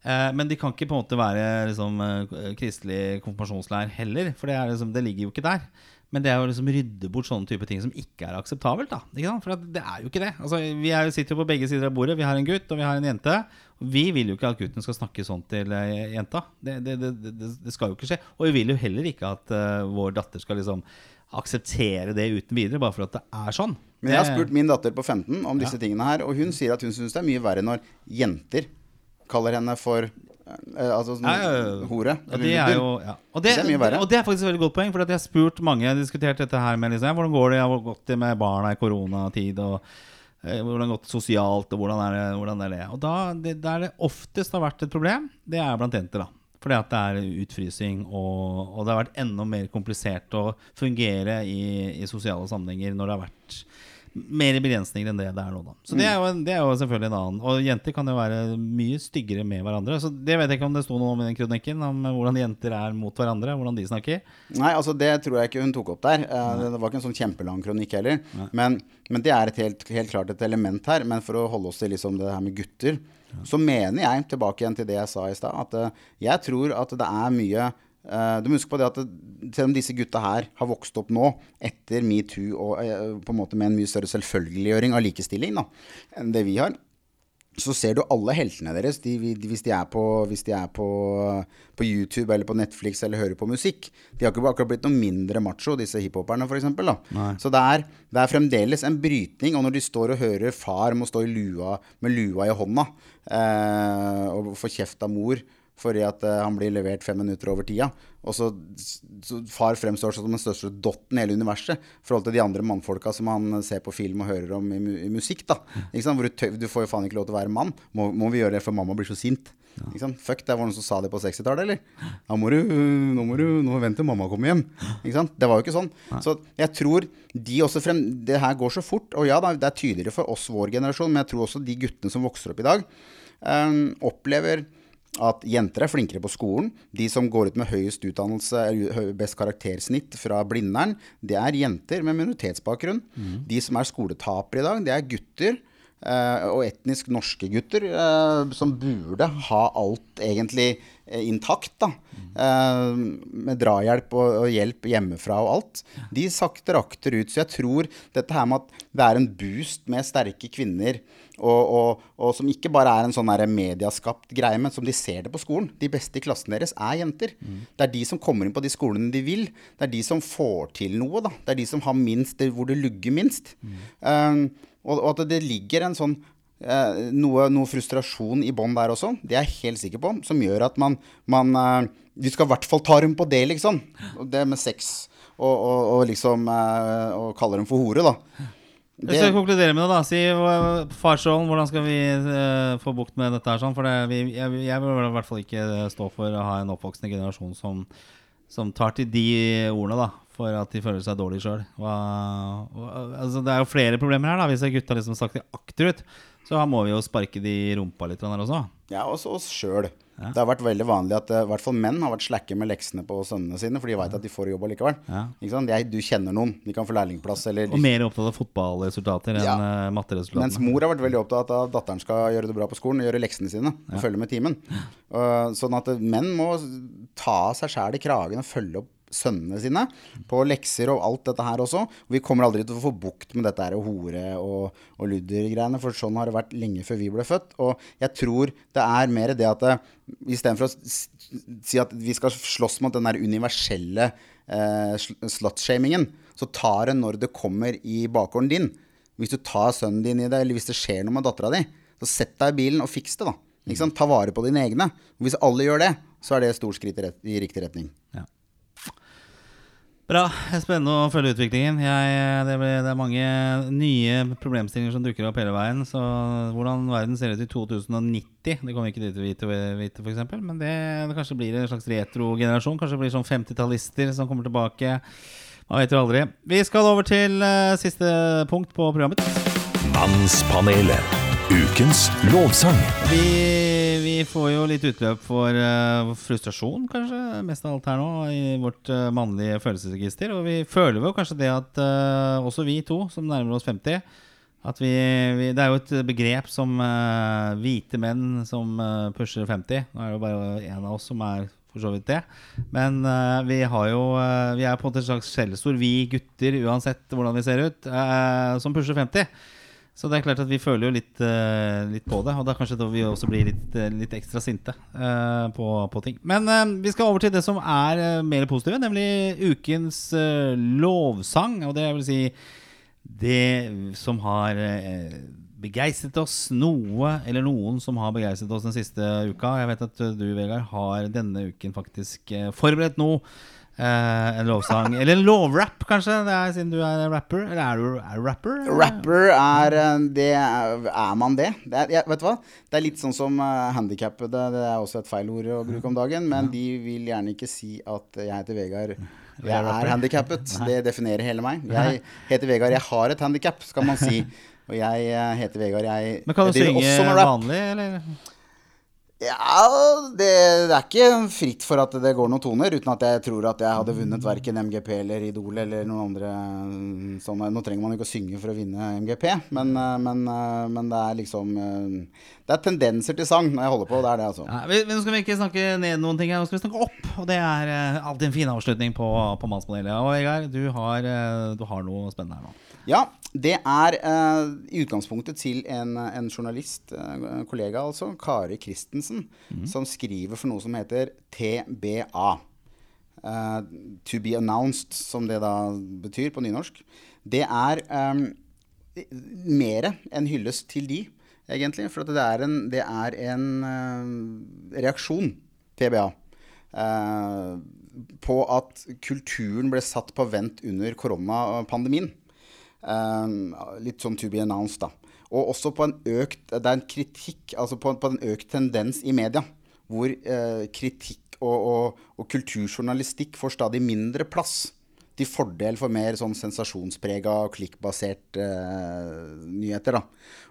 [SPEAKER 2] Eh, men de kan ikke på en måte være liksom, eh, kristelig konfirmasjonslærer heller, for det, liksom, det ligger jo ikke der. Men det er jo liksom rydde bort sånne type ting som ikke er akseptabelt. da ikke sant? For det er jo ikke det. Altså, vi er, jo- sitter jo på begge sider av bordet. Vi har en gutt og vi har en jente. Og vi vil jo ikke at gutten skal snakke sånn til eh, jenta. Det, det, det, det, skal jo ikke skje. Og vi vil jo heller ikke at uh, vår datter skal liksom akseptere det uten videre, bare for at det er sånn.
[SPEAKER 3] Men jeg har spurt min datter på 15 om disse tingene her, og hun sier at hun syns det er mye verre når jenter kaller henne for altså sånn hore.
[SPEAKER 2] Og det er jo ja. og, det,
[SPEAKER 3] Det er mye verre.
[SPEAKER 2] og det er faktisk et veldig godt poeng. For jeg har spurt mange Jeg har diskutert dette her med liksom, hvordan går det har gått det med barna i koronatid. Og eh, hvordan gått sosialt, og hvordan er det? Hvordan er det? Og da, det, Der det oftest har vært et problem, det er blant jenter. da fordi at det er utfrysing, og, og det har vært enda mer komplisert å fungere i, i sosiale sammenhenger når det har vært mer begrensninger enn det det er nå. da Så det er, jo, det er jo selvfølgelig en annen. Og jenter kan jo være mye styggere med hverandre. Så Det vet jeg ikke om det sto noe om i den kronikken, om hvordan jenter er mot hverandre. Hvordan de snakker.
[SPEAKER 3] Nei, altså det tror jeg ikke hun tok opp der. Eh, Det var ikke en sånn kjempelang kronikk heller. Men, men det er et helt, helt klart et element her. Men for å holde oss til liksom det her med gutter, så mener jeg, tilbake igjen til det jeg sa i stad, at eh, jeg tror at det er mye eh, du må huske på det at Selv om disse gutta her har vokst opp nå etter metoo og uh, på en måte med en mye større selvfølgeliggjøring av likestilling da, enn det vi har, så ser du alle heltene deres de, de, hvis de er, på, hvis de er på, på YouTube eller på Netflix eller hører på musikk. De har ikke akkurat blitt noe mindre macho, disse hiphoperne f.eks. Så det er, det er fremdeles en brytning. Og når de står og hører far må stå i lua, med lua i hånda uh, og få kjeft av mor fordi at eh, han blir levert fem minutter over tida. Og så, så far fremstår som den største dotten i hele universet i forhold til de andre mannfolka som han ser på film og hører om i, i musikk. da? Hvor du, tøv, du får jo faen ikke lov til å være mann. Må, må vi gjøre det for mamma blir så sint? Sant? Fuck, det var noen som sa det på 60-tallet, eller? Da må du, nå må du nå vent til mamma kommer hjem. Det var jo ikke sånn. Så jeg tror de også frem Det her går så fort. Og ja, det er tydeligere for oss, vår generasjon, men jeg tror også de guttene som vokser opp i dag, eh, opplever at jenter er flinkere på skolen. De som går ut med høyest utdannelse, best karaktersnitt fra Blindern, det er jenter med minoritetsbakgrunn. De som er skoletapere i dag, det er gutter. eh, og etnisk norske gutter eh, som burde ha alt egentlig intakt. da eh, Med drahjelp og, og hjelp hjemmefra og alt. De sakter akter ut. Så jeg tror dette her med at det er en boost med sterke kvinner, og, og, og som ikke bare er en sånn medieskapt greie, men som de ser det på skolen. De beste i klassen deres er jenter. Det er de som kommer inn på de skolene de vil. Det er de som får til noe. da Det er de som har minst, hvor det lugger minst. Um, og, at det ligger en sånn eh, noe, noe frustrasjon i bånn der også, det er jeg helt sikker på, som gjør at man, man eh, Vi skal i hvert fall ta dem på det, liksom. Det med sex og, og, og liksom eh, Og kalle dem for hore, da.
[SPEAKER 2] Hvis jeg konkluderer med det, da. Si farsrollen, hvordan skal vi eh, få bukt med dette her sånn? For det, vi, jeg, jeg vil i hvert fall ikke stå for å ha en oppvoksende generasjon som, som tar til de ordene, da. For at de føler seg dårlige sjøl. Altså, det er jo flere problemer her, da. Hvis gutta liksom sakter akterut, så her må vi jo sparke de i rumpa litt her også.
[SPEAKER 3] Ja, også oss sjøl. Det har vært veldig vanlig at eh, i hvert fall menn har vært slakke med leksene på sønnene sine, for de veit at de får jobb allikevel.
[SPEAKER 2] Ja.
[SPEAKER 3] Jeg, du kjenner noen, de kan få lærlingplass, eller
[SPEAKER 2] Og mer opptatt av fotballresultater enn
[SPEAKER 3] Ja.
[SPEAKER 2] matteresultater.
[SPEAKER 3] Mens mor har vært veldig opptatt av at datteren skal gjøre det bra på skolen og gjøre leksene sine. Og følge med timen. Uh, sånn at menn må ta seg sjæl i kragen og følge opp sønnene sine på lekser og alt dette her også. Og vi kommer aldri til å få bukt med dette her hore- og, og luddergreiene, for sånn har det vært lenge før vi ble født. Og jeg tror det er mer det at det- istedenfor å si at vi skal slåss mot den der universelle eh, slutshamingen, så tar det når det kommer i bakgården din. Hvis du tar sønnen din i det, eller hvis det skjer noe med dattera di, så sett deg i bilen og fiks det, da. Ta vare på dine egne. Og hvis alle gjør det, så er det et stort skritt i, rett, i riktig retning.
[SPEAKER 2] Ja. Bra. Spennende å følge utviklingen. Jeg, det, ble, det er mange nye problemstillinger som dukker opp hele veien. Så hvordan verden ser ut i 2090, det kommer ikke til å vite, vite f.eks. Men det, det kanskje blir en slags retrogenerasjon. Kanskje det blir sånn 50-tallister som kommer tilbake. Man vet jo aldri. Vi skal over til uh, siste punkt på programmet.
[SPEAKER 1] Mannspanelet. Ukens lovsang.
[SPEAKER 2] Vi, vi får jo litt utløp for uh, frustrasjon, kanskje, mest av alt her nå, i vårt uh, mannlige følelsesregister. Og vi føler jo kanskje det at uh, også vi to, som nærmer oss 50 at vi, vi, Det er jo et begrep som hvite menn som pusher 50. Nå er det jo bare en av oss som er for så vidt det. Men uh, vi har jo uh, Vi er på en måte et slags skjellsord, vi gutter, uansett hvordan vi ser ut, uh, som pusher 50. Så det er klart at vi føler jo litt, eh, litt på det. Og da kanskje da vi også blir litt, eh, litt ekstra sinte eh, på, på ting. Men vi skal over til det som er mer positive, nemlig ukens lovsang. Og det vil si det som har begeistret oss noe, eller noen som har begeistret oss den siste uka. Jeg vet at du, Vegard, har denne uken faktisk forberedt noe. Eh, en lovsang. Eller en lovrap, kanskje, det er, siden du er rapper. Eller er du, er du rapper?
[SPEAKER 3] Rapper er eh, det Er, er man det? det er, jeg, vet du hva? Det er litt sånn som uh, handikappede. Det er også et feil ord å bruke om dagen. Men de vil gjerne ikke si at jeg heter Vegard. Jeg er handikappet. Det definerer hele meg. Jeg heter Vegard. Jeg har et handikap, skal man si. Og jeg heter Vegard. Jeg,
[SPEAKER 2] Men kan du synge vanlig, eller?
[SPEAKER 3] Ja, det, det er ikke fritt for at det går noen toner, uten at jeg tror at jeg hadde vunnet verken MGP eller Idol eller noen andre mm, sånne Nå trenger man ikke å synge for å vinne MGP, men, eh, men, eh, men det er liksom eh, Det er tendenser til sang når jeg holder på. Det er det, altså.
[SPEAKER 2] Ja, men nå skal vi ikke snakke ned noen ting her, nå skal vi snakke opp. Og det er alltid en fin avslutning på, på Mannspanelet. Og Vegard, du, du har noe spennende her nå.
[SPEAKER 3] Ja, det er uh, i utgangspunktet til en, en journalist, uh, kollega altså, Kari Christensen, som skriver for noe som heter TBA. Uh, to be announced, som det da betyr på nynorsk. Det er um, mer enn hyllest til de, egentlig. For det er en, det er en eh, reaksjon, TBA, eh, på at kulturen ble satt på vent under koronapandemien. Um, litt sånn to be announced, da. Og også på en økt Det er en kritikk, altså på, på en økt tendens i media, hvor eh, kritikk og, og, og kulturjournalistikk får stadig mindre plass. Til fordel for mer sånn sensasjonsprega og klikkbasert eh, nyheter. da.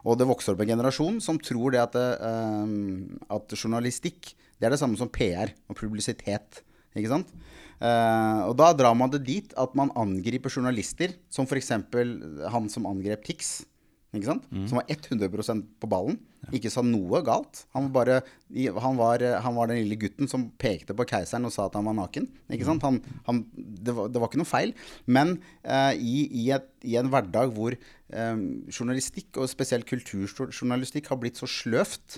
[SPEAKER 3] Og det vokser opp en generasjon som tror det at, det, eh, at journalistikk Det er det samme som PR og publisitet. Ikke sant? Uh, og da drar man det dit at man angriper journalister, som f.eks. han som angrep Tix. Ikke sant? Som var 100% på ballen. Ikke sa noe galt. Han var, bare, han, var, han var den lille gutten som pekte på keiseren og sa at han var naken. Ikke sant? Han, han, det, var, det var ikke noe feil. Men uh, i, i, et, i en hverdag hvor um, journalistikk, og spesielt kulturjournalistikk, har blitt så sløvt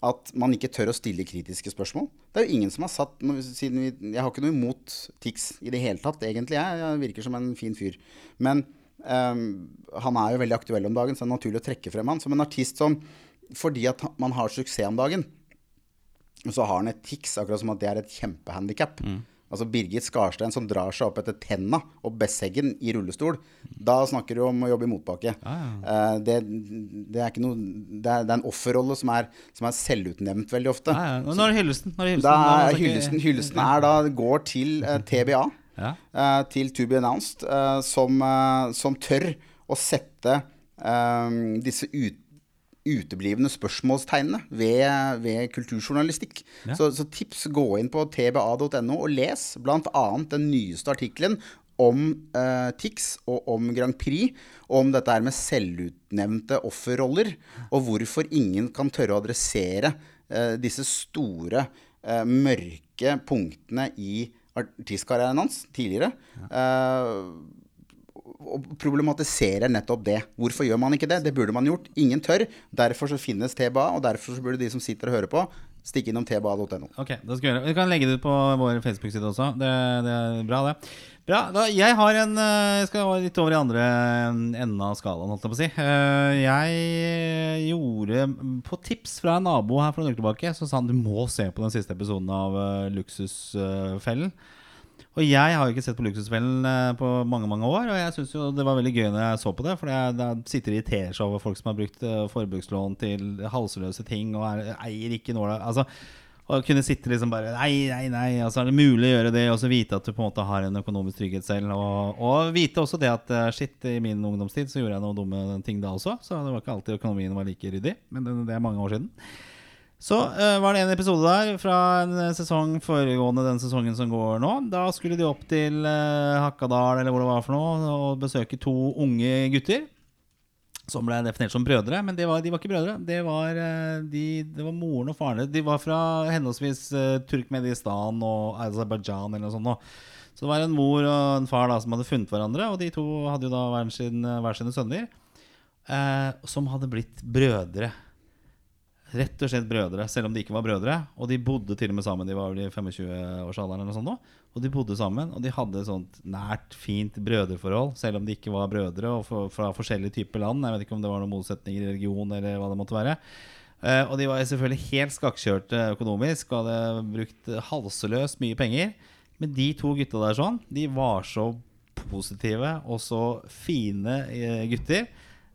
[SPEAKER 3] at man ikke tør å stille kritiske spørsmål. Det er jo ingen som har satt siden vi, Jeg har ikke noe imot Tix i det hele tatt, egentlig. Jeg, jeg virker som en fin fyr. Men um, han er jo veldig aktuell om dagen, så det er naturlig å trekke frem han som en artist som Fordi at man har suksess om dagen, så har han et tics, akkurat som at det er et kjempehandikap. Altså Birgit Skarstein som drar seg opp etter tenna og Besseggen i rullestol. Da snakker du om å jobbe i motbakke. Eh, det, det er ikke noe Det er, det er en offerrolle som er, som er selvutnevnt veldig ofte.
[SPEAKER 2] Ah, ja. Og Nå er det hyllesten. Nå er det hyllesten.
[SPEAKER 3] Da er hyllesten, hyllesten er da går til uh, TBA,
[SPEAKER 2] Ja.
[SPEAKER 3] uh, til To Be Announced, uh, som, eh, som tør å sette eh, disse ut, uteblivende spørsmålstegnene ved, ved kulturjournalistikk.
[SPEAKER 2] Ja.
[SPEAKER 3] Så, så tips, gå inn på tba.no og les bl.a. den nyeste artikkelen om eh, TIX og om Grand Prix, og om dette her med selvutnevnte offerroller, og hvorfor ingen kan tørre å adressere eh, disse store, eh, mørke punktene i artistkarrieren hans tidligere. Eh, og problematiserer nettopp det. Hvorfor gjør man ikke det? Det burde man gjort. Ingen tør. Derfor så finnes TBA, og derfor så burde de som sitter og hører på, stikke innom tba.no.
[SPEAKER 2] Ok, det skal vi gjøre. Vi kan legge det ut på vår Facebook-side også. Det, det er bra, det. Bra. Da, jeg har en eh, Jeg skal litt over i andre enden av skalaen, holdt jeg på å si. Eh, Jeg gjorde På tips fra en nabo her for noen uker tilbake, så sa han du må se på den siste episoden av eh, Luksusfellen. Og jeg har jo ikke sett på Luksusfellen eh, på mange mange år, og jeg syns jo det var veldig gøy når jeg så på det. For da sitter og irriterer seg over folk som har brukt eh, forbrukslån til halsløse ting og er, eier ikke nåla Altså å kunne sitte liksom bare Nei, nei, nei. Altså er det mulig å gjøre det, og så vite at du på en måte har en økonomisk trygghet selv. Og, og vite også det at eh, shit, i min ungdomstid så gjorde jeg noen dumme ting da også. Så det var ikke alltid økonomien var like ryddig. Men det, det er mange år siden. Så uh, var det en episode der fra en eh, sesong foregående den sesongen som går nå. Da skulle de opp til uh, Hakadal eller hvor det var for noe og besøke to unge gutter. Som ble definert som brødre, men de var, de var ikke brødre. Det var, eh, de, var moren og faren. De var fra henholdsvis Turkmedistan og Aserbajdsjan eller noe sånt. Så det var en mor og en far da som hadde funnet hverandre, og de to hadde jo da hver, sin, sine sønner. Eh, som hadde blitt brødre. Rett og slett brødre, selv om de ikke var brødre. Og de bodde til og med sammen. De var vel i 25-årsalderen eller noe sånt Da. Og de bodde sammen, og de hadde et sånt nært, fint brødreforhold, selv om de ikke var brødre og fra forskjellige typer land. Jeg vet ikke om det var noen motsetninger i religion eller hva det måtte være. Eh, og de var selvfølgelig helt skakkjørte økonomisk og hadde brukt halseløst mye penger. Men de to gutta der sånn, de var så positive og så fine eh, gutter.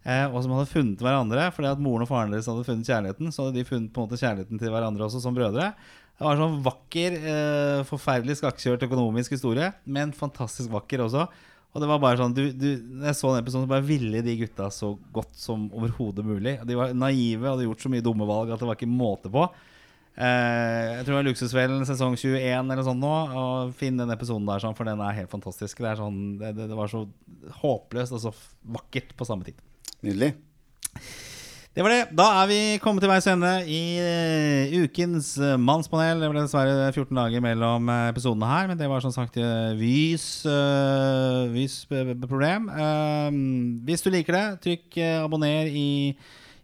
[SPEAKER 2] Eh, og som hadde funnet hverandre fordi at moren og faren deres hadde funnet kjærligheten. Så hadde de funnet på en måte kjærligheten til hverandre også som brødre. Det var en sånn vakker, eh, forferdelig skakkjørt økonomisk historie, men fantastisk vakker også. Og det var bare sånn du, du, jeg så den episoden, så bare ville de gutta så godt som overhodet mulig. De var naive og hadde gjort så mye dumme valg at det var ikke måte på. Eh, jeg tror det var Luksusfellen sesong 21 eller sånn nå. Og Finn den episoden der, sånn, for den er helt fantastisk. Det, er sånn, det, det, det var så håpløst og så vakkert på samme tid.
[SPEAKER 3] Nydelig.
[SPEAKER 2] Det var det. Da er vi kommet til veis ende i eh, ukens eh, Mannspanel. Det ble dessverre 14 dager mellom eh, episodene her, men det var som sagt Vys, uh, Vys problem. Uh, hvis du liker det, trykk uh, abonner i,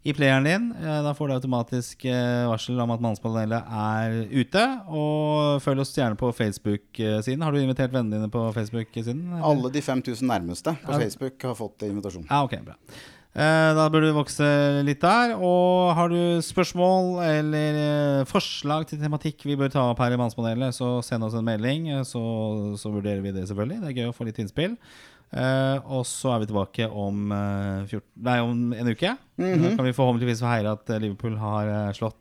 [SPEAKER 2] i playeren din. Da får du automatisk varsel om at Mannspanelet er ute. Og følg oss gjerne på Facebook-siden. Har du invitert vennene dine på Facebook-siden?
[SPEAKER 3] Alle de 5000 nærmeste på. Facebook har fått invitasjon.
[SPEAKER 2] Ja, ok, bra. Eh, da bør du vokse litt der. Og har du spørsmål eller eh, forslag til tematikk vi bør ta opp her i Mannspanelet, så send oss en melding, eh, så, så vurderer vi det selvfølgelig. Det er gøy å få litt innspill. Og så er vi tilbake om, eh, 14, nei, om en uke. Da kan vi forhåpentligvis få at Liverpool har slått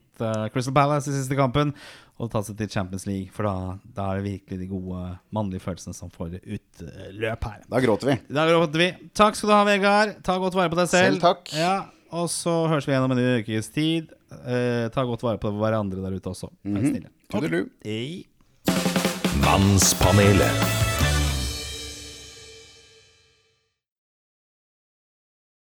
[SPEAKER 2] Crystal Palace i siste kampen og ta seg til Champions League. For da, da er det virkelig de gode mannlige følelsene som får utløp her.
[SPEAKER 3] Da gråter vi.
[SPEAKER 2] Da gråter vi. Takk skal du ha, Vegard. Ta godt vare på deg selv.
[SPEAKER 3] Selv takk.
[SPEAKER 2] Ja, og så høres vi gjennom om en ukes tid. Eh, ta godt vare på hverandre der ute også. Vær snille.
[SPEAKER 3] Tudelu.
[SPEAKER 2] Hei.
[SPEAKER 1] Mannspanelet.